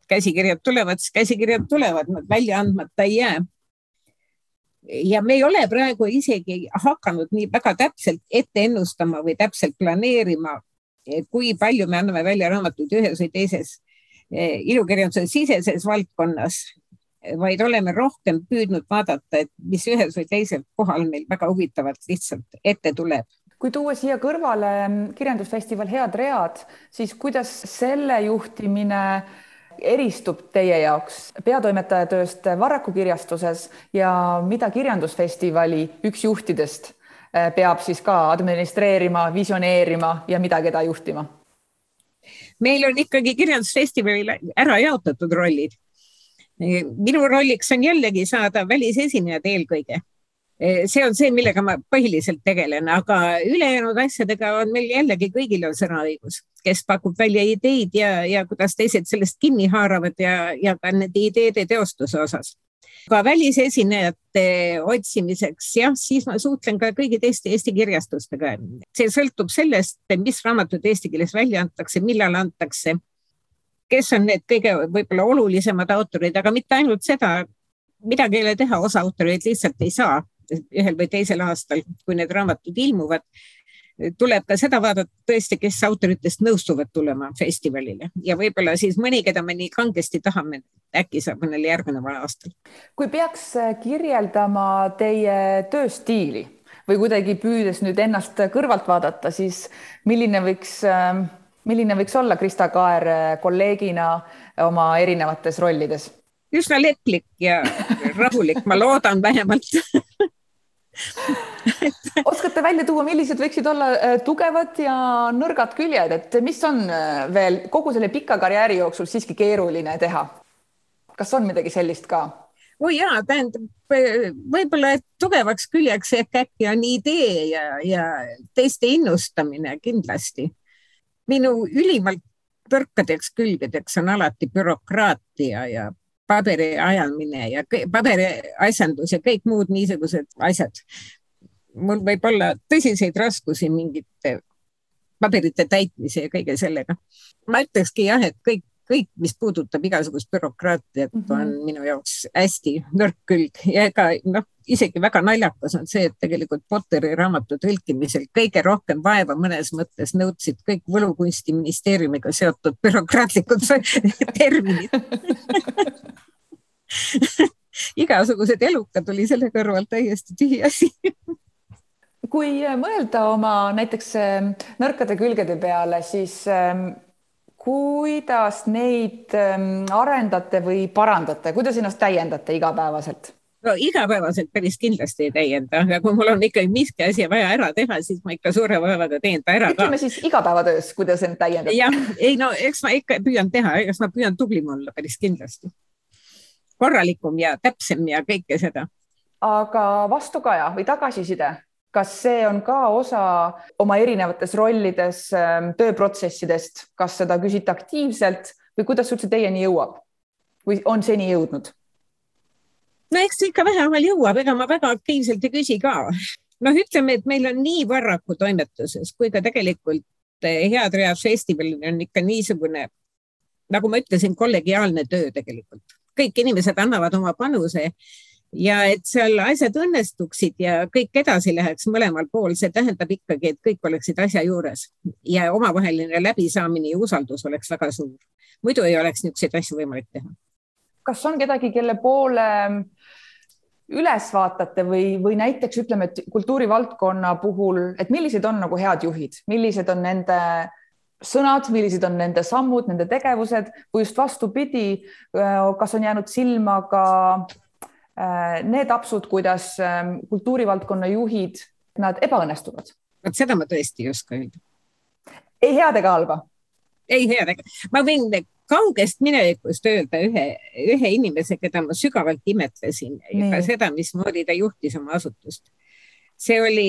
käsikirjad tulevad, siis käsikirjad tulevad, nad välja andmata ei jää. ja me ei ole praegu isegi hakanud nii väga täpselt ette ennustama või täpselt planeerima, kui palju me anname välja raamatuid ühes või teises eh, ilukirjanduse siseses valdkonnas, vaid oleme rohkem püüdnud vaadata, et mis ühes või teisel kohal meil väga huvitavalt lihtsalt ette tuleb kui tuua siia kõrvale kirjandusfestival Head read, siis kuidas selle juhtimine eristub teie jaoks peatoimetaja tööst Varraku kirjastuses ja mida kirjandusfestivali üks juhtidest eh, peab siis ka administreerima, visioneerima ja mida, keda juhtima? meil on ikkagi kirjandusfestivalil ära jaotatud rollid. minu rolliks on jällegi saada välisesinejad eelkõige Eh, see on see, millega ma põhiliselt tegelen, aga ülejäänud asjadega on meil jällegi kõigil on sõnaõigus, kes pakub välja ideid ja, ja kuidas teised sellest kinni haaravad ja, ja ka nende ideede teostuse osas. ka välisesinejate otsimiseks, jah, siis ma suhtlen ka kõigi teiste Eesti kirjastustega. see sõltub sellest, mis raamatud eesti keeles välja antakse, millal antakse, kes on need kõige võib-olla olulisemad autorid, aga mitte ainult seda, midagi ei ole teha, osa autoreid lihtsalt ei saa ühel või teisel aastal, kui need raamatud ilmuvad tuleb ka seda vaadata tõesti, kes autoritest nõustuvad tulema festivalile ja võib-olla siis mõni, keda me nii kangesti tahame, äkki saab mõnel järgneval aastal. kui peaks kirjeldama teie tööstiili või kuidagi püüdes nüüd ennast kõrvalt vaadata, siis milline võiks, milline võiks olla Krista Kaer kolleegina oma erinevates rollides? üsna leplik ja rahulik, ma loodan vähemalt oskate välja tuua, millised võiksid olla äh, tugevad ja nõrgad küljed, et mis on äh, veel kogu selle pika karjääri jooksul siiski keeruline teha? kas on midagi sellist ka? oi oh jaa, tähendab võib-olla tugevaks küljeks ehk äkki on idee ja, ja teiste innustamine kindlasti. minu ülimalt tõrkadeks külgedeks on alati bürokraatia ja paberi ajamine ja paberiasjandus ja kõik muud niisugused asjad. mul võib olla tõsiseid raskusi mingite paberite täitmise ja kõige sellega. ma ütlekski jah, et kõik kõik, mis puudutab igasugust bürokraatiat mm, -hmm. on minu jaoks hästi nõrk külg. Ja ega noh, isegi väga naljakas on see, et tegelikult Potteri raamatu tõlkimisel kõige rohkem vaeva mõnes mõttes nõudsid kõik Võlukunstiministeeriumiga seotud bürokraatlikud terminid. Igasugused elukad oli selle kõrval täiesti tühiasi kui mõelda oma näiteks nõrkade külgede peale, siis ähm, kuidas neid ähm, arendate või parandate, kuidas ennast täiendate igapäevaselt? no igapäevaselt päris kindlasti ei täienda, aga kui mul on ikkagi miski asi vaja ära teha, siis ma ikka suure vaevaga teen ta ära. ütleme siis igapäevatöös, kuidas end täiendada. jah, ei no eks ma ikka püüan teha, eks ma püüan tublim olla päris kindlasti. korralikum ja täpsem ja kõike seda. aga vastukaja või tagasiside, kas see on ka osa oma erinevates rollides, ähm, tööprotsessidest, kas seda küsite aktiivselt või kuidas üldse teieni jõuab või on seni jõudnud? no eks ikka vähehaaval jõuab, ega ma väga aktiivselt ei küsi ka. noh, ütleme, et meil on nii Varraku toimetuses kui ka tegelikult eh, Head Read festivalil on ikka niisugune, nagu ma ütlesin, kollegiaalne töö tegelikult. kõik inimesed annavad oma panuse ja et seal asjad õnnestuksid ja kõik edasi läheks mõlemal pool, see tähendab ikkagi, et kõik oleksid asja juures ja omavaheline läbisaamine ja usaldus oleks väga suur. muidu ei oleks niisuguseid asju võimalik teha. kas on kedagi, kelle poole üles vaatate või, või näiteks ütleme, et kultuurivaldkonna puhul, et millised on nagu head juhid, millised on nende sõnad, millised on nende sammud, nende tegevused või just vastupidi, kas on jäänud silma ka Äh, need apsud, kuidas ähm, kultuurivaldkonna juhid, nad ebaõnnestuvad? vot seda ma tõesti ei oska öelda. ei head ega halba? ei head ega, ma võin kaugest minevikust öelda ühe, ühe inimese, keda ma sügavalt imetlesin ja ka seda, mismoodi ta juhtis oma asutust. see oli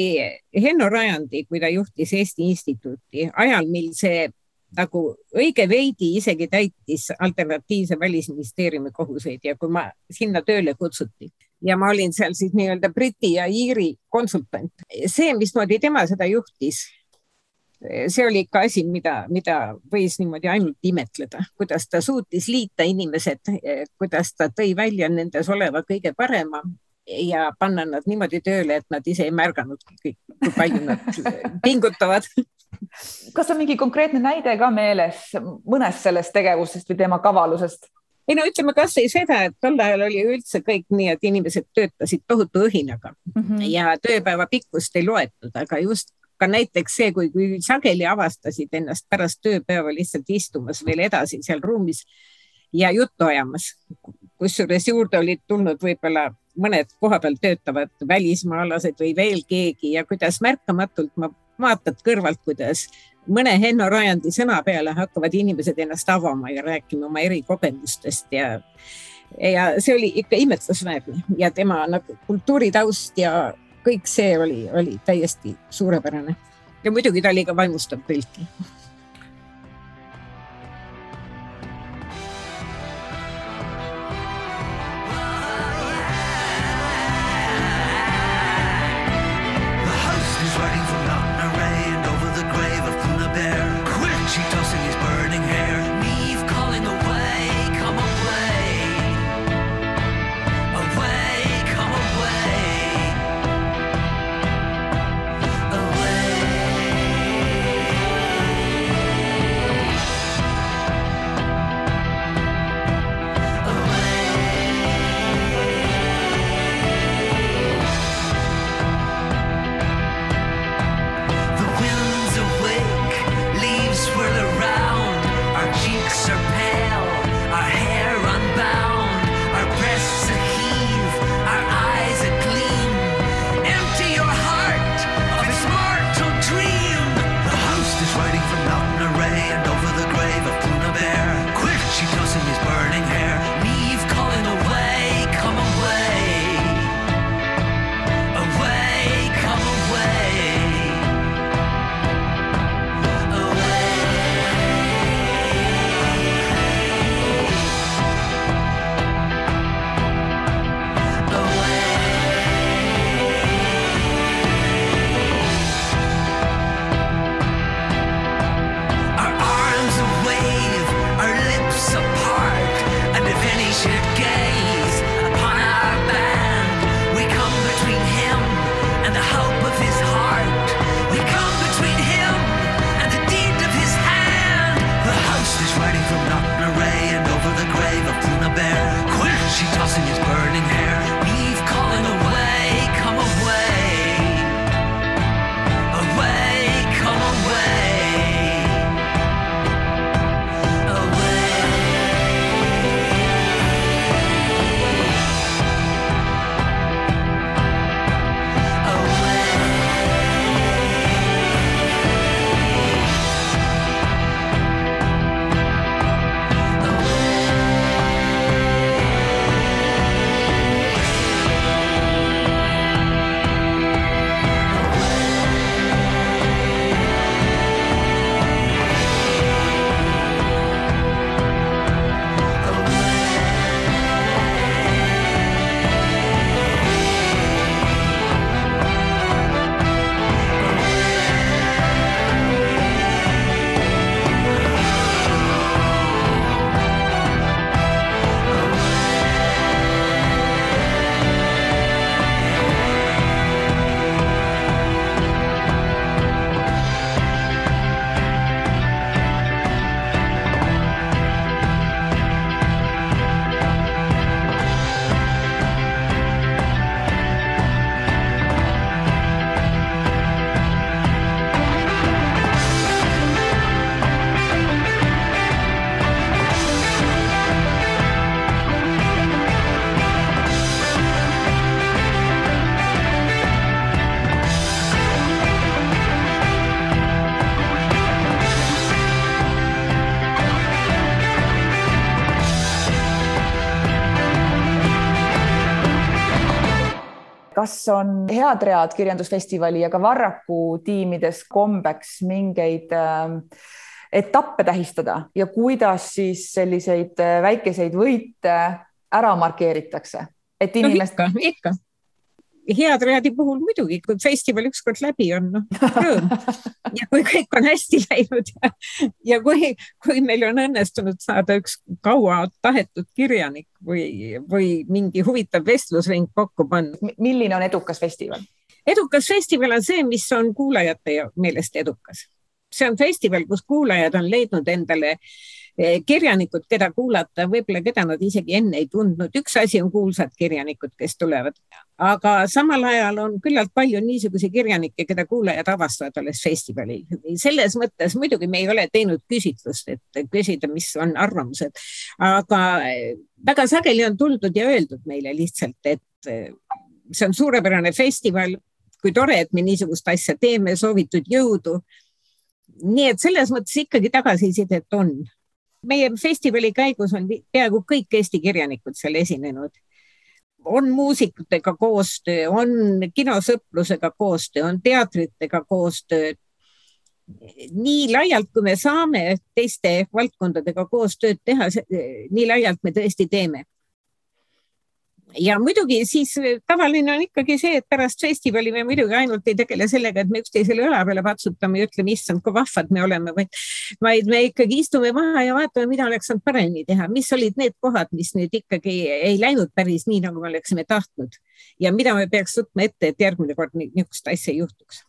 Henno Rajandi, kui ta juhtis Eesti Instituuti ajal, mil see nagu õige veidi isegi täitis alternatiivse välisministeeriumi kohuseid ja kui ma sinna tööle kutsuti ja ma olin seal siis nii-öelda Briti ja Iiri konsultant, see, mismoodi tema seda juhtis, see oli ikka asi, mida, mida võis niimoodi ainult imetleda, kuidas ta suutis liita inimesed, kuidas ta tõi välja nendes oleva kõige parema ja panna nad niimoodi tööle, et nad ise ei märganudki kõik, kui palju nad pingutavad kas on mingi konkreetne näide ka meeles mõnest sellest tegevusest või tema kavalusest? ei no ütleme kasvõi seda, et tol ajal oli üldse kõik nii, et inimesed töötasid tohutu õhinaga mm -hmm. ja tööpäeva pikkust ei loetud, aga just ka näiteks see, kui, kui sageli avastasid ennast pärast tööpäeva lihtsalt istumas veel edasi seal ruumis ja juttu ajamas, kusjuures juurde olid tulnud võib-olla mõned kohapeal töötavad välismaalased või veel keegi ja kuidas märkamatult ma vaatad kõrvalt, kuidas mõne Henno Rajandi sõna peale hakkavad inimesed ennast avama ja rääkima oma erikogemustest ja ja see oli ikka imetlusväärne ja tema nagu kultuuritaust ja kõik see oli, oli täiesti suurepärane. ja muidugi ta oli ka vaimustav tõlk kas on head read Kirjandusfestivali ja ka Varraku tiimides kombeks mingeid äh, etappe tähistada ja kuidas siis selliseid äh, väikeseid võite ära markeeritakse, et inimest no,. ikka, ikka head readi puhul muidugi, kui festival ükskord läbi on, noh rõõm ja kui kõik on hästi läinud ja, ja kui, kui meil on õnnestunud saada üks kaua tahetud kirjanik või, või mingi huvitav vestlusring kokku panna. milline on edukas festival? edukas festival on see, mis on kuulajate meelest edukas. see on festival, kus kuulajad on leidnud endale äh, kirjanikud, keda kuulata, võib-olla keda nad isegi enne ei tundnud. üks asi on kuulsad kirjanikud, kes tulevad, aga samal ajal on küllalt palju niisuguseid kirjanikke, keda kuulajad avastavad alles festivalil. selles mõttes muidugi me ei ole teinud küsitlust, et küsida, mis on arvamused, aga eh, väga sageli on tuldud ja öeldud meile lihtsalt, et eh, see on suurepärane festival, kui tore, et me niisugust asja teeme, soovitud jõudu nii et selles mõttes ikkagi tagasisidet on meie festivali käigus on peaaegu kõik Eesti kirjanikud seal esinenud. on muusikutega koostöö, on kinosõprusega koostöö, on teatritega koostööd. nii laialt, kui me saame teiste valdkondadega koostööd teha, nii laialt me tõesti teeme ja muidugi siis eh, tavaline on ikkagi see, et pärast festivali me muidugi ainult ei tegele sellega, et me üksteisele õla peale patsutame ja ütleme, issand, kui vahvad me oleme, vaid, vaid me ikkagi istume maha ja vaatame, mida oleks saanud paremini teha, mis olid need kohad, mis nüüd ikkagi ei läinud päris nii, nagu me oleksime tahtnud ja mida me peaks võtma ette, et järgmine kord niisugust asja ei juhtuks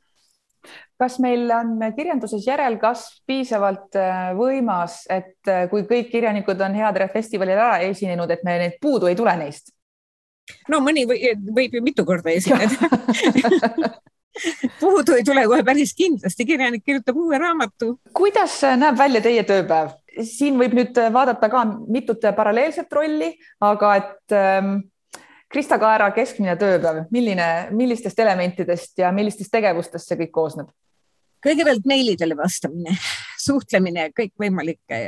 kas meil on kirjanduses järelkasv piisavalt äh, võimas, et äh, kui kõik kirjanikud on Headere festivalil ära esinenud, et me neid puudu ei tule neist? No mõni või, võib ju mitu korda esineda puudu ei tule kohe päris kindlasti, kirjanik kirjutab uue raamatu. kuidas näeb välja teie tööpäev? siin võib nüüd vaadata ka mitut paralleelset rolli, aga et ähm, Krista Kaera keskmine tööpäev, milline, millistest elementidest ja millistest tegevustest see kõik koosneb? kõigepealt meilidele vastamine, suhtlemine kõikvõimalike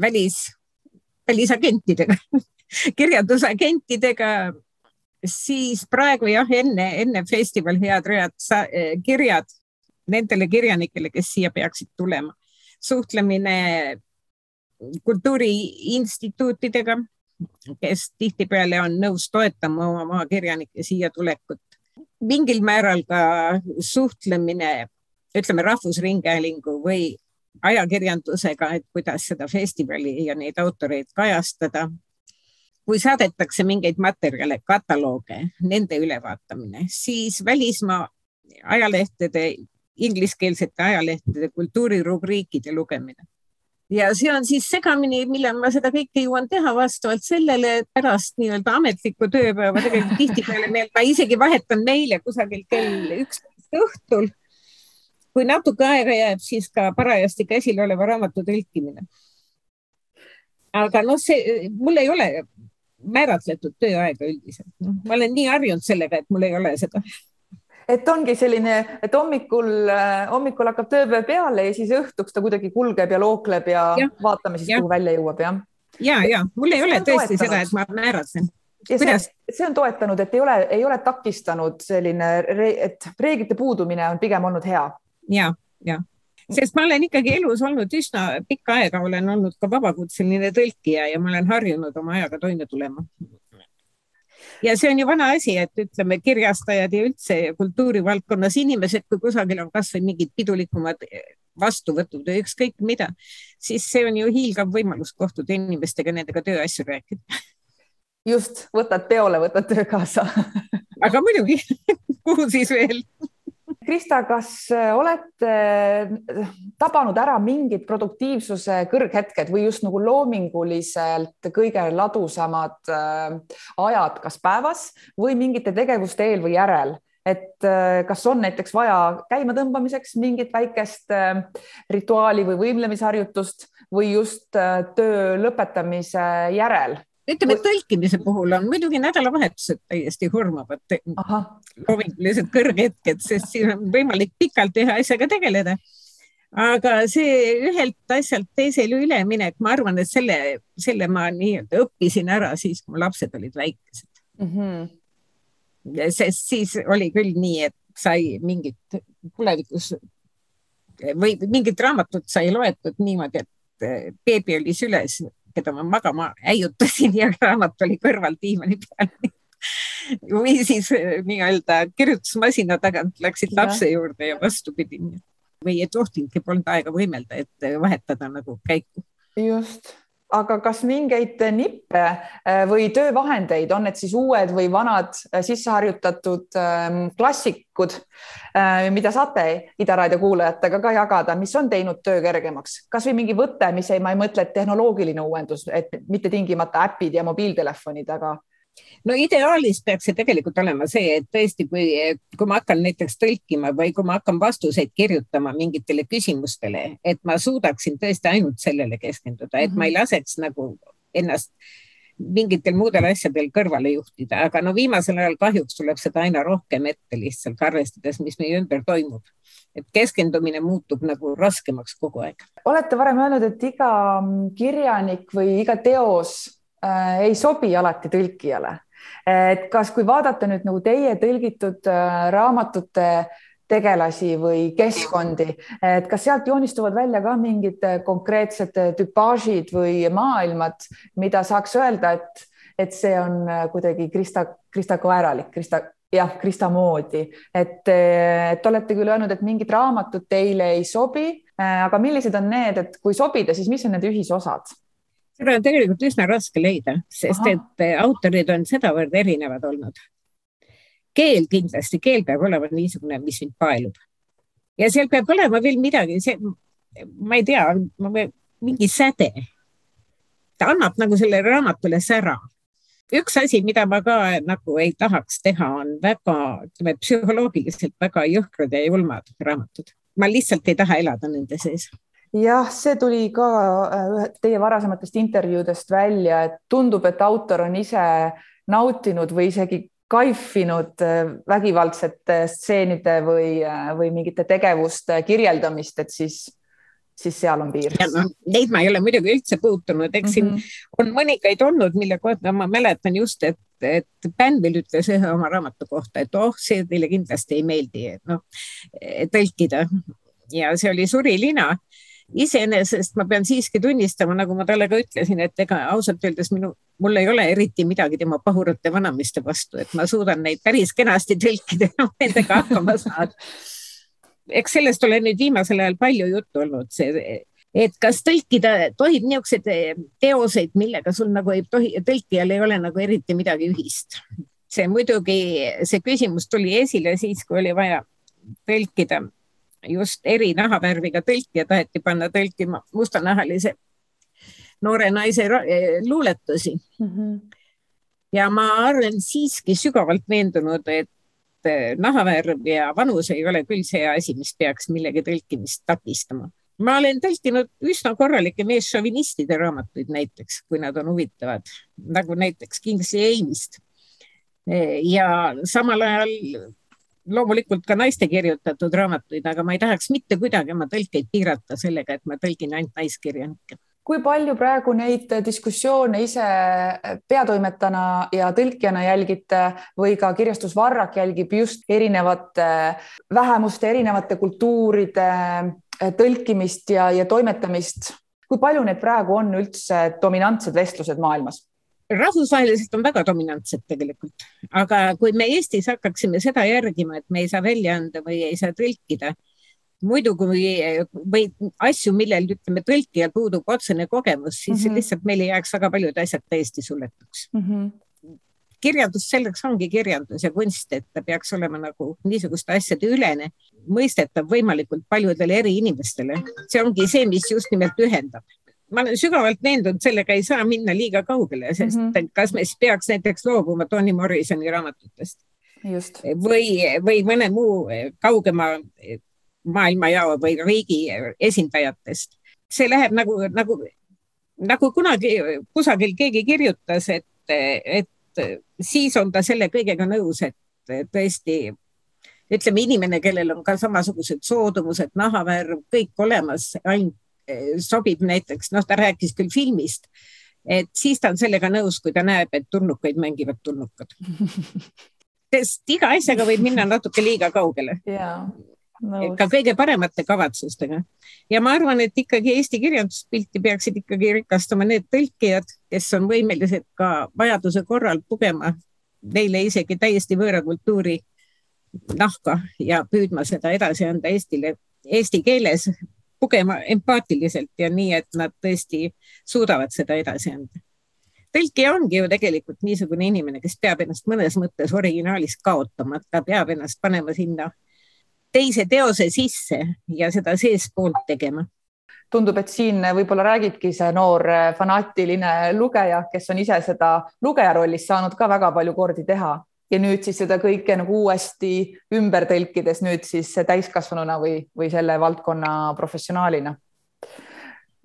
välis, välisagentidega kirjandusagentidega, siis praegu jah, enne, enne festival head read, eh, kirjad nendele kirjanikele, kes siia peaksid tulema. suhtlemine kultuuriinstituutidega, kes tihtipeale on nõus toetama oma maakirjanike siia tulekut. mingil määral ka suhtlemine, ütleme Rahvusringhäälingu või ajakirjandusega, et kuidas seda festivali ja neid autoreid kajastada kui saadetakse mingeid materjale, katalooge, nende ülevaatamine, siis välismaa ajalehtede, ingliskeelsete ajalehtede kultuurirubriikide lugemine. ja see on siis segamini, millal ma seda kõike jõuan teha vastavalt sellele, et pärast nii-öelda ametlikku tööpäeva tegelikult tihtipeale meil, ma isegi vahetan meile kusagil kell üksteist õhtul. kui natuke aega jääb, siis ka parajasti käsil oleva raamatu tõlkimine aga noh, see, mul ei ole määratletud tööaega üldiselt. noh, ma olen nii harjunud sellega, et mul ei ole seda et ongi selline, et hommikul, äh, hommikul hakkab tööpäev peale ja siis õhtuks ta kuidagi kulgeb ja lookleb ja, ja vaatame siis, kuhu välja jõuab, jah? ja, ja mul ei see ole tõesti toetanud. seda, et ma määratlen. kuidas? see on toetanud, et ei ole, ei ole takistanud selline, et reeglite puudumine on pigem olnud hea. ja, ja sest ma olen ikkagi elus olnud üsna pikka aega, olen olnud ka vabakutseline tõlkija ja ma olen harjunud oma ajaga toime tulema. ja see on ju vana asi, et ütleme, kirjastajad ja üldse kultuurivaldkonnas inimesed, kui kusagil on kasvõi mingid pidulikumad vastuvõtud või ükskõik mida, siis see on ju hiilgav võimalus kohtuda inimestega, nendega tööasju rääkida. just, võtad peole, võtad töö kaasa aga muidugi kuhu siis veel Krista, kas äh, olete äh, tabanud ära mingid produktiivsuse kõrghetked või just nagu loominguliselt kõige ladusamad äh, ajad, kas päevas või mingite tegevuste eel või järel? et kas on näiteks vaja käimatõmbamiseks mingit väikest rituaali või võimlemisharjutust või just töö lõpetamise järel ütleme, tõlkimise puhul on muidugi nädalavahetused täiesti hurmavad, loomingulised kõrghetked, sest siin on võimalik pikalt ühe asjaga tegeleda. aga see ühelt asjalt teisele üleminek, ma arvan, et selle, selle ma nii-öelda õppisin ära siis, kui mu lapsed olid väikesed mm. -hmm sest siis oli küll nii, et sai mingit tulevikus või mingit raamatut sai loetud niimoodi, et beebi oli süles, keda ma magama äiutasin ja raamat oli kõrval diivani peal või siis nii-öelda kirjutusmasina tagant läksid lapse juurde ja vastupidi. või et tohtinudki, polnud aega võimelda, et vahetada nagu käiku. just aga kas mingeid nippe äh, või töövahendeid, on need siis uued või vanad äh, sisseharjutatud ähm, klassikud, äh, mida saate Ida Raadio kuulajatega ka jagada, mis on teinud töö kergemaks, kasvõi mingi võte, mis ei, ma ei mõtle, et tehnoloogiline uuendus, et mitte tingimata äpid ja mobiiltelefonid, aga no ideaalis peaks see tegelikult olema see, et tõesti, kui, kui ma hakkan näiteks tõlkima või kui ma hakkan vastuseid kirjutama mingitele küsimustele, et ma suudaksin tõesti ainult sellele keskenduda, et ma ei mhm. laseks nagu ennast mingitel muudel asjadel kõrvale juhtida, aga no viimasel ajal kahjuks tuleb seda aina rohkem ette lihtsalt arvestades, mis meie ümber toimub. et keskendumine muutub nagu raskemaks kogu aeg. olete varem öelnud, et iga kirjanik või iga teos äh, ei sobi alati tõlkijale. et kas, kui vaadata nüüd nagu teie tõlgitud äh, raamatute tegelasi või keskkondi, et kas sealt joonistuvad välja ka mingid äh, konkreetsed äh, tüpaažid või maailmad, mida saaks öelda, et, et see on äh, kuidagi Krista, Krista Koeralik, Krista, jah, Krista moodi, et, et olete küll öelnud, et mingid raamatud teile ei sobi, aga millised on need, et kui sobida, siis mis on need ühisosad? Seda on tegelikult üsna raske leida, sest Aha. et eh, autorid on sedavõrd erinevad olnud. keel kindlasti, keel peab olema niisugune, mis mind paelub. ja seal peab olema veel midagi, see, ma ei tea, mingi säde. ta annab nagu sellele raamatule sära. üks asi, mida ma ka nagu ei tahaks teha, on väga, ütleme psühholoogiliselt väga jõhkrad ja julmad raamatud. ma lihtsalt ei taha elada nende sees jah, see tuli ka äh, teie varasematest intervjuudest välja, et tundub, et autor on ise nautinud või isegi kaifinud äh, vägivaldsete stseenide või, äh, või mingite tegevuste kirjeldamist, et siis, siis seal on piir. No, neid ma ei ole muidugi üldse puutunud, eks siin mm -hmm. on mõningaid olnud, mille kohta ma mäletan just, et, et Bänvil ütles ühe oma raamatu kohta, et oh, see teile kindlasti ei meeldi, et noh, tõlkida ja see oli Surilina iseenesest ma pean siiski tunnistama, nagu ma talle ka ütlesin, et ega ausalt öeldes minu, mul ei ole eriti midagi tema pahurate vanamiste vastu, et ma suudan neid päris kenasti tõlkida ja nendega hakkama saada. eks sellest ole nüüd viimasel ajal palju juttu olnud, see, et kas tõlkida tohib niisuguseid teoseid, millega sul nagu ei tohi, tõlkijal ei ole nagu eriti midagi ühist. see muidugi, see küsimus tuli esile siis, kui oli vaja tõlkida just eri nahavärviga tõlkija taheti panna tõlkima mustanahalise noore naise eh, luuletusi mm. -hmm. ja ma olen siiski sügavalt veendunud, et eh, nahavärv ja vanus ei ole küll see asi, mis peaks millegi tõlkimist takistama. ma olen tõlkinud üsna korralikke meesšovinistide raamatuid näiteks, kui nad on huvitavad, nagu näiteks Kingsley Amist. Eh, ja samal ajal loomulikult ka naiste kirjutatud raamatuid, aga ma ei tahaks mitte kuidagi oma tõlkeid piirata sellega, et ma tõlgin ainult naiskirjanikke. kui palju praegu neid diskussioone ise peatoimetajana ja tõlkijana jälgite või ka kirjastus Varrak jälgib just erinevate vähemuste, erinevate kultuuride tõlkimist ja, ja toimetamist? kui palju neid praegu on üldse dominantsed vestlused maailmas? Rahvusvaheliselt on väga dominantsed tegelikult, aga kui me Eestis hakkaksime seda järgima, et me ei saa välja anda või ei saa tõlkida, muidu kui või asju, millel ütleme, tõlkijal puudub otsene kogemus, siis mm -hmm. lihtsalt meil ei jääks väga paljud asjad täiesti suletuks mm. -hmm kirjandus selleks ongi kirjandus ja kunst, et ta peaks olema nagu niisuguste asjade ülene, mõistetav võimalikult paljudele eri inimestele. see ongi see, mis just nimelt ühendab ma olen sügavalt veendunud, sellega ei saa minna liiga kaugele, sest mm -hmm. kas me siis peaks näiteks loobuma Toni Morrisoni raamatutest Just. või, või mõne muu kaugema maailmajao või riigi esindajatest. see läheb nagu, nagu, nagu kunagi kusagil keegi kirjutas, et, et siis on ta selle kõigega nõus, et tõesti ütleme, inimene, kellel on ka samasugused soodumused, nahavärv, kõik olemas, ainult sobib näiteks, noh, ta rääkis küll filmist, et siis ta on sellega nõus, kui ta näeb, et tulnukaid mängivad tulnukad sest iga asjaga võib minna natuke liiga kaugele. Ja ka kõige paremate kavatsustega. ja ma arvan, et ikkagi Eesti kirjanduspilti peaksid ikkagi rikastama need tõlkijad, kes on võimelised ka vajaduse korral pugema neile isegi täiesti võõra kultuuri nahka ja püüdma seda edasi anda Eestile eesti keeles, pugema empaatiliselt ja nii, et nad tõesti suudavad seda edasi anda. tõlkija ongi ju tegelikult niisugune inimene, kes peab ennast mõnes mõttes originaalis kaotama, ta peab ennast panema sinna teise teose sisse ja seda seestpoolt tegema. Tundub, et siin võib-olla räägibki see noor fanaatiline lugeja, kes on ise seda lugeja rollis saanud ka väga palju kordi teha ja nüüd siis seda kõike nagu uuesti ümber tõlkides nüüd siis täiskasvanuna või, või selle valdkonna professionaalina.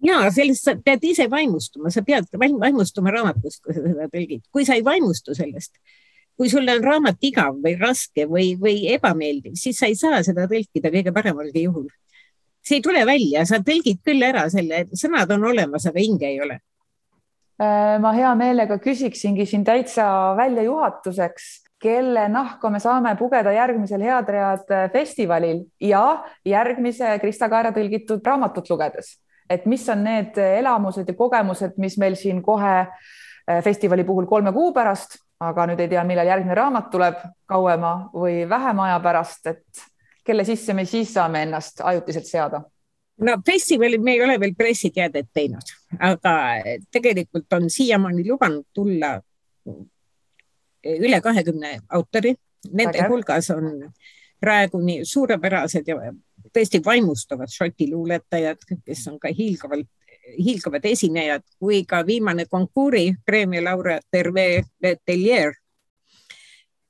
ja sellest sa pead ise vaimustuma, sa pead vaimustuma raamatust, kui sa seda tõlgid, kui sa ei vaimustu sellest, kui sulle on raamat igav või raske või, või ebameeldiv, siis sa ei saa seda tõlkida kõige paremalgi juhul see ei tule välja, sa tõlgid küll ära selle, sõnad on olemas, aga hinge ei ole. Äh, ma hea meelega küsiksingi siin täitsa väljajuhatuseks, kelle nahka me saame pugeda järgmisel Head Read festivalil ja järgmise Krista Kaera tõlgitud raamatut lugedes, et mis on need elamused ja kogemused, mis meil siin kohe äh, festivali puhul kolme kuu pärast, aga nüüd ei tea, millal järgmine raamat tuleb, kauema või vähema aja pärast, et kelle sisse me siis saame ennast ajutiselt seada? no festivalil me ei ole veel pressiteadet teinud, aga tegelikult on siiamaani lubanud tulla üle kahekümne autori. Nende Väga. hulgas on praegu nii suurepärased ja tõesti vaimustavad šoti luuletajad, kes on ka hiilgavalt, hiilgavad esinejad, kui ka viimane konkuuri preemia laureaat Hervé Letelier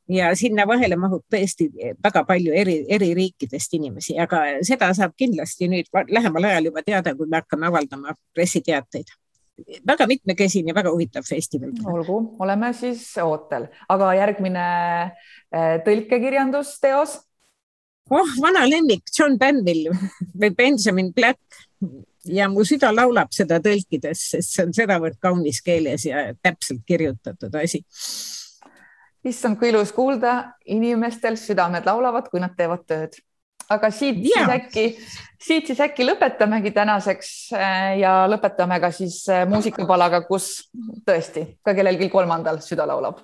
ja sinna vahele mahub tõesti väga palju eri, eri riikidest inimesi, aga seda saab kindlasti nüüd lähemal ajal juba teada, kui me hakkame avaldama pressiteateid. Väga mitmekesine, väga huvitav festival. olgu, oleme siis ootel, aga järgmine eh, tõlkekirjandusteos? oh, vana lemmik John Banville või Benjamin Black ja mu süda laulab seda tõlkides, sest see on sedavõrd kaunis keeles ja täpselt kirjutatud asi issand, kui ilus kuulda, inimestel südamed laulavad, kui nad teevad tööd. Aga siit ja. siis äkki, siit siis äkki lõpetamegi tänaseks äh, ja lõpetame ka siis äh, muusikapalaga, kus tõesti ka kellelgi kolmandal süda laulab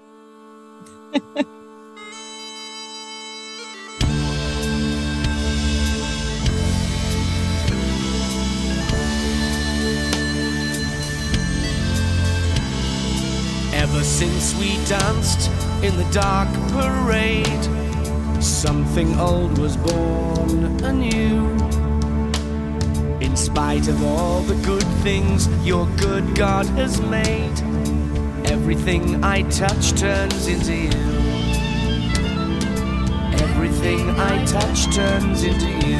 Ever since we danced in the dark parade. Something old was born anew. In spite of all the good things your good God has made, everything I touch turns into you. Everything I touch turns into you.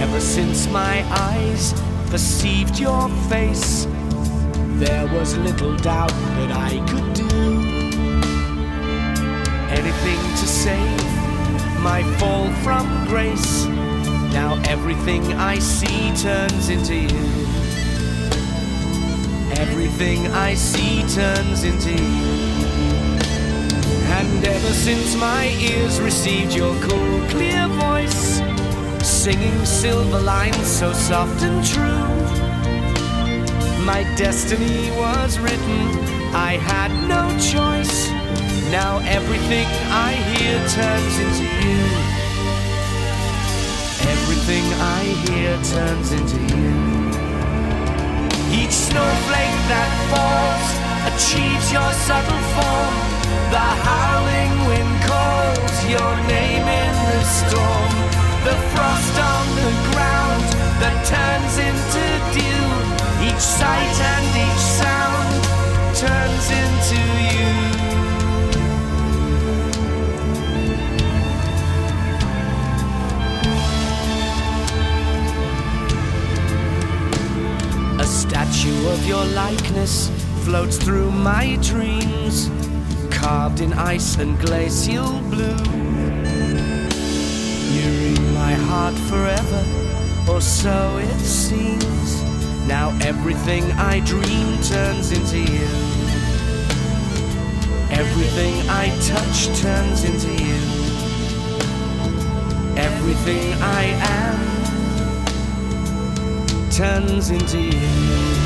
Ever since my eyes perceived your face, there was little doubt that I could do anything to save my fall from grace. Now everything I see turns into you. Everything I see turns into you. And ever since my ears received your cool, clear voice, singing silver lines so soft and true, my destiny was written. I had no choice. Now everything I hear turns into you. Everything I hear turns into you. Each snowflake that falls achieves your subtle form. The howling wind calls your name in the storm. The frost on the ground that turns into dew. Each sight and each sound turns into statue of your likeness floats through my dreams, carved in ice and glacial blue. You're in my heart forever, or so it seems. Now everything I dream turns into you. Everything I touch turns into you. Everything I am turns into you.